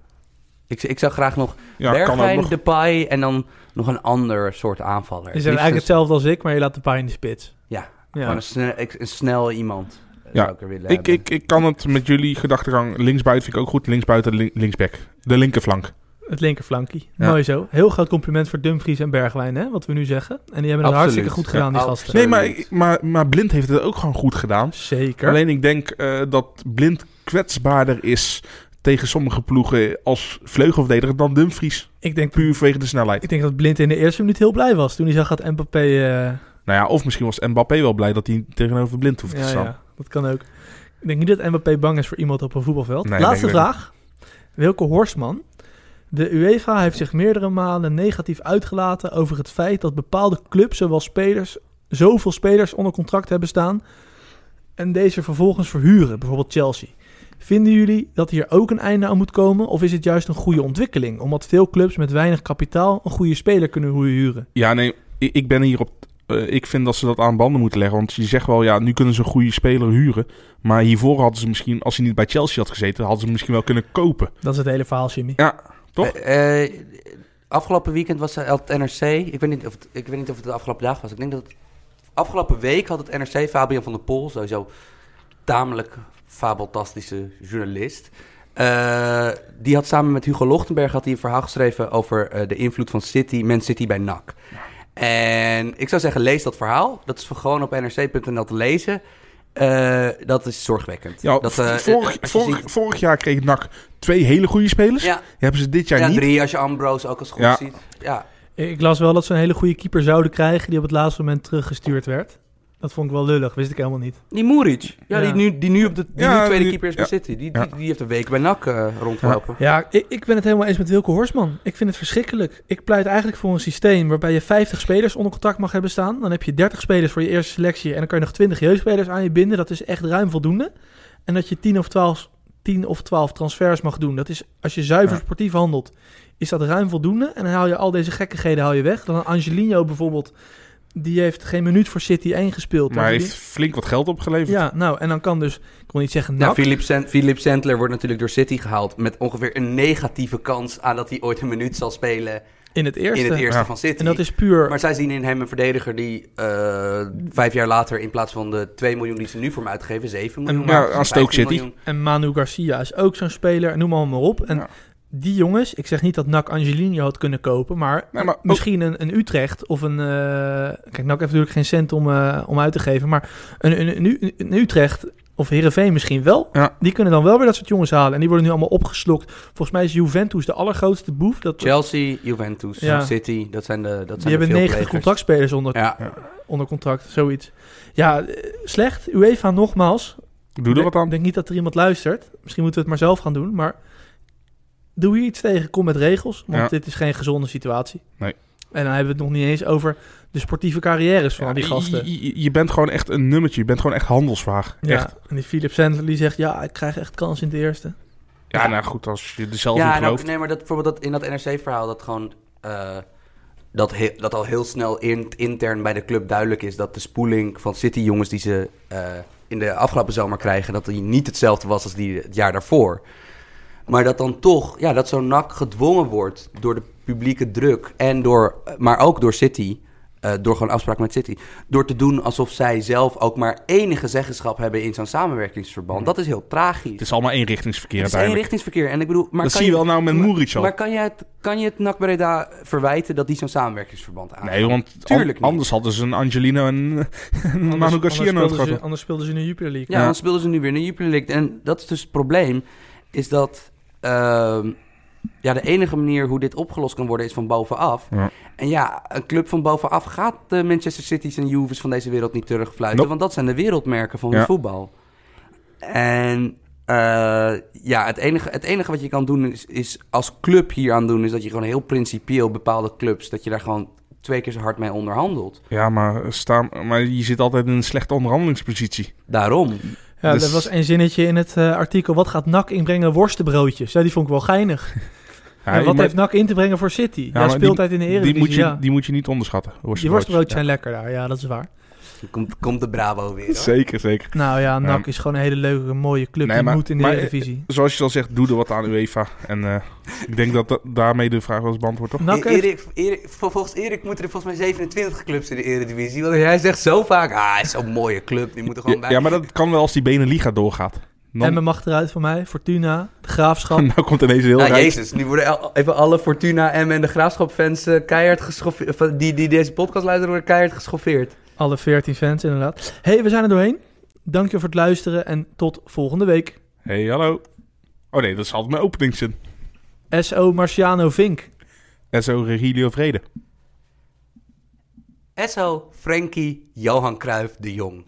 Ik, ik zou graag nog Ja, Bergwijn, nog. Depay en dan nog een ander soort aanvaller. Je zegt liefst eigenlijk hetzelfde als ik, maar je laat de pijn in de spits. Ja, Ja. Gewoon een, snel, een snel iemand Ja, zou ik er willen Ik, hebben. ik, ik kan het met jullie gedachtegang linksbuiten vind ik ook goed. Linksbuiten, lin- linksback. De linkerflank. Het linkerflankie. Ja. Mooi zo. Heel groot compliment voor Dumfries en Bergwijn, hè, wat we nu zeggen. En die hebben het Absoluut. hartstikke goed gedaan, die gasten. Nee, maar, maar, maar Blind heeft het ook gewoon goed gedaan. Zeker. Alleen ik denk eh, dat Blind kwetsbaarder is tegen sommige ploegen als vleugelverdediger dan Dumfries. ik, denk, Puur vanwege de snelheid. ik denk dat Blind in de eerste minuut heel blij was toen hij zag dat Mbappé... eh, Nou ja, of misschien was Mbappé wel blij dat hij tegenover Blind hoeft te staan. ja, dat kan ook. Ik denk niet dat Mbappé bang is voor iemand op een voetbalveld. Nee, Laatste vraag. Wilke Horstman. De UEFA heeft zich meerdere malen negatief uitgelaten over het feit dat bepaalde clubs, zowel spelers, zoveel spelers onder contract hebben staan en deze vervolgens verhuren, bijvoorbeeld Chelsea. Vinden jullie dat hier ook een einde aan moet komen of is het juist een goede ontwikkeling, omdat veel clubs met weinig kapitaal een goede speler kunnen huren? Ja, nee, ik, ben hierop. eh, ik vind dat ze dat aan banden moeten leggen. Want je zegt wel, ja, nu kunnen ze een goede speler huren. Maar hiervoor hadden ze misschien, als hij niet bij Chelsea had gezeten, hadden ze hem misschien wel kunnen kopen. Dat is het hele verhaal, Jimmy. Ja, toch? Eh, eh, afgelopen weekend was er het NRC. Ik weet, niet of het, ik weet niet of het de afgelopen dag was. Ik denk dat het, afgelopen week had het NRC Fabian van der Pol, sowieso tamelijk fabeltastische journalist. eh, die had samen met Hugo Lochtenberg had hij een verhaal geschreven over eh, de invloed van City, Man City bij NAC. En ik zou zeggen, lees dat verhaal. Dat is gewoon op nrc.nl te lezen. Eh, dat is zorgwekkend. Ja, dat, eh, vorig, als je vorig, ziet- vorig jaar kreeg NAC twee hele goede spelers. ja, Die hebben ze dit jaar ja, niet. drie als je Ambrose ook als goed Ja. ziet. Ja, Ik las wel dat ze een hele goede keeper zouden krijgen die op het laatste moment teruggestuurd werd. Dat vond ik wel lullig, wist ik helemaal niet. Die Muric. Ja, Ja. Die, nu, die nu op de die Ja, nu tweede die- keeper is bij ja. City. Die, die, die heeft een week bij NAC eh, rondgelopen. Ja, ik, ik ben het helemaal eens met Wilke Horsman. Ik vind het verschrikkelijk. Ik pleit eigenlijk voor een systeem waarbij je 50 spelers onder contract mag hebben staan. Dan heb je 30 spelers voor je eerste selectie en dan kan je nog 20 jeugdspelers aan je binden. Dat is echt ruim voldoende. En dat je 10 of 12, 10 of 12 transfers mag doen. Dat is, als je zuiver Ja. sportief handelt, is dat ruim voldoende. En dan haal je al deze gekkigheden haal je weg. Dan een Angelino bijvoorbeeld, die heeft geen minuut voor City 1 gespeeld. Maar hij heeft flink wat geld opgeleverd. Ja, nou, en dan kan dus, ik wil niet zeggen Nou. Philip, Sand- Philip Sandler wordt natuurlijk door City gehaald met ongeveer een negatieve kans aan dat hij ooit een minuut zal spelen in het eerste. in het eerste Ja. van City. En dat is puur... Maar zij zien in hem een verdediger die eh, vijf jaar later in plaats van de 2 miljoen die ze nu voor hem uitgeven, 7 miljoen. ja, maakt, aan Stoke 15 City. miljoen. En Manu Garcia is ook zo'n speler, noem maar, maar op. En Ja. Die jongens, ik zeg niet dat NAC Angelino had kunnen kopen, maar, Nee, maar ook- misschien een, een Utrecht of een... eh, kijk, NAC heeft natuurlijk geen cent om, eh, om uit te geven, maar een, een, een, Utrecht of Heerenveen misschien wel. Ja. Die kunnen dan wel weer dat soort jongens halen. En die worden nu allemaal opgeslokt. Volgens mij is Juventus de allergrootste boef. Dat, Chelsea, Juventus, Ja. City, dat zijn de dat zijn die hebben 90 veelplegers. contractspelers onder, Ja, onder contract, zoiets. Ja, eh, slecht. UEFA nogmaals. Doe er wat Ik aan. denk niet dat er iemand luistert. Misschien moeten we het maar zelf gaan doen. Maar doe hier iets tegen. Kom met regels. Want Ja. dit is geen gezonde situatie. Nee. En dan hebben we het nog niet eens over de sportieve carrières van Ja, die gasten. Je, je- je bent gewoon echt een nummertje. Je bent gewoon echt handelsvaar. Ja, Echt. en die Philip Sandler die zegt... Ja, ik krijg echt kans in het eerste. Ja, nou goed, als je er zelf ja in nou, gelooft. nee, maar dat, bijvoorbeeld dat, in dat NRC-verhaal dat gewoon... eh, dat, he- dat al heel snel in, intern bij de club duidelijk is dat de spoeling van City-jongens die ze eh, in de afgelopen zomer krijgen, dat die niet hetzelfde was als die het jaar daarvoor. Maar dat dan toch, ja, dat zo'n NAC gedwongen wordt door de publieke druk en door, maar ook door City, eh, door gewoon afspraken met City, door te doen alsof zij zelf ook maar enige zeggenschap hebben in zo'n samenwerkingsverband. Dat is heel tragisch. Het is allemaal eenrichtingsverkeer Het is eenrichtingsverkeer. En ik bedoel, maar Dat kan zie je wel nou met Muric al. Maar kan je het, kan je het NAC Breda verwijten dat die zo'n samenwerkingsverband aan? Nee, want Tuurlijk an- anders hadden ze een Angelino en een Anders- Manu Garcia anders nodig gehad. anders speelden ze in de Jupiler League. Ja, Ja. dan speelden ze nu weer in de Jupiler League. En dat is dus het probleem, is dat ehm, ja, de enige manier hoe dit opgelost kan worden is van bovenaf. Ja. En ja, een club van bovenaf gaat de Manchester City's en Juves van deze wereld niet terugfluiten, Nope. want dat zijn de wereldmerken van Ja. het voetbal. En eh, ja, het enige, het enige wat je kan doen is, is als club hier aan doen, is dat je gewoon heel principieel bepaalde clubs, dat je daar gewoon twee keer zo hard mee onderhandelt. Ja, maar, sta, maar je zit altijd in een slechte onderhandelingspositie. Daarom. Ja, Dus- er was een zinnetje in het eh, artikel. Wat gaat NAC inbrengen? Worstenbroodjes. Ja, die vond ik wel geinig. Ja, en wat maar heeft NAC in te brengen voor City? Ja, speeltijd in de die, Eredivisie, moet je, ja. die moet je niet onderschatten. Die worstenbroodjes zijn lekker daar, ja, dat is waar. Komt, komt de Bravo weer. Hoor. Zeker, zeker. Nou ja, NAC Ja. is gewoon een hele leuke, mooie club. Nee, die maar- moet in de maar- Eredivisie. Zoals je al zegt, doe er wat aan UEFA. En eh, ik denk dat da- daarmee de vraag wel eens beantwoord, toch? NAC E- heeft- Erik, Erik, vol- volgens Erik moeten er volgens mij 27 clubs in de Eredivisie. Want hij zegt zo vaak, ah, het is zo'n mooie club, die moet er gewoon Ja, bij. ja, maar dat kan wel als die Beneliga doorgaat. Dan, Emmen mag eruit van mij. Fortuna, de Graafschap. nou komt ineens heel Ja, rijk. jezus, nu worden even alle Fortuna, M en de Graafschap-fans eh, keihard geschoffeerd. of, Die, die deze podcast luisteren, worden keihard geschoffeerd. Alle 14 fans inderdaad. hey, we zijn er doorheen. Dank je voor het luisteren en tot volgende week. Hey, hallo. Oh nee, dat is altijd mijn openingszin. S.O. Marciano Vink. Zo Regilio Vrede. Esso, Frankie, Johan Cruijff, De Jong.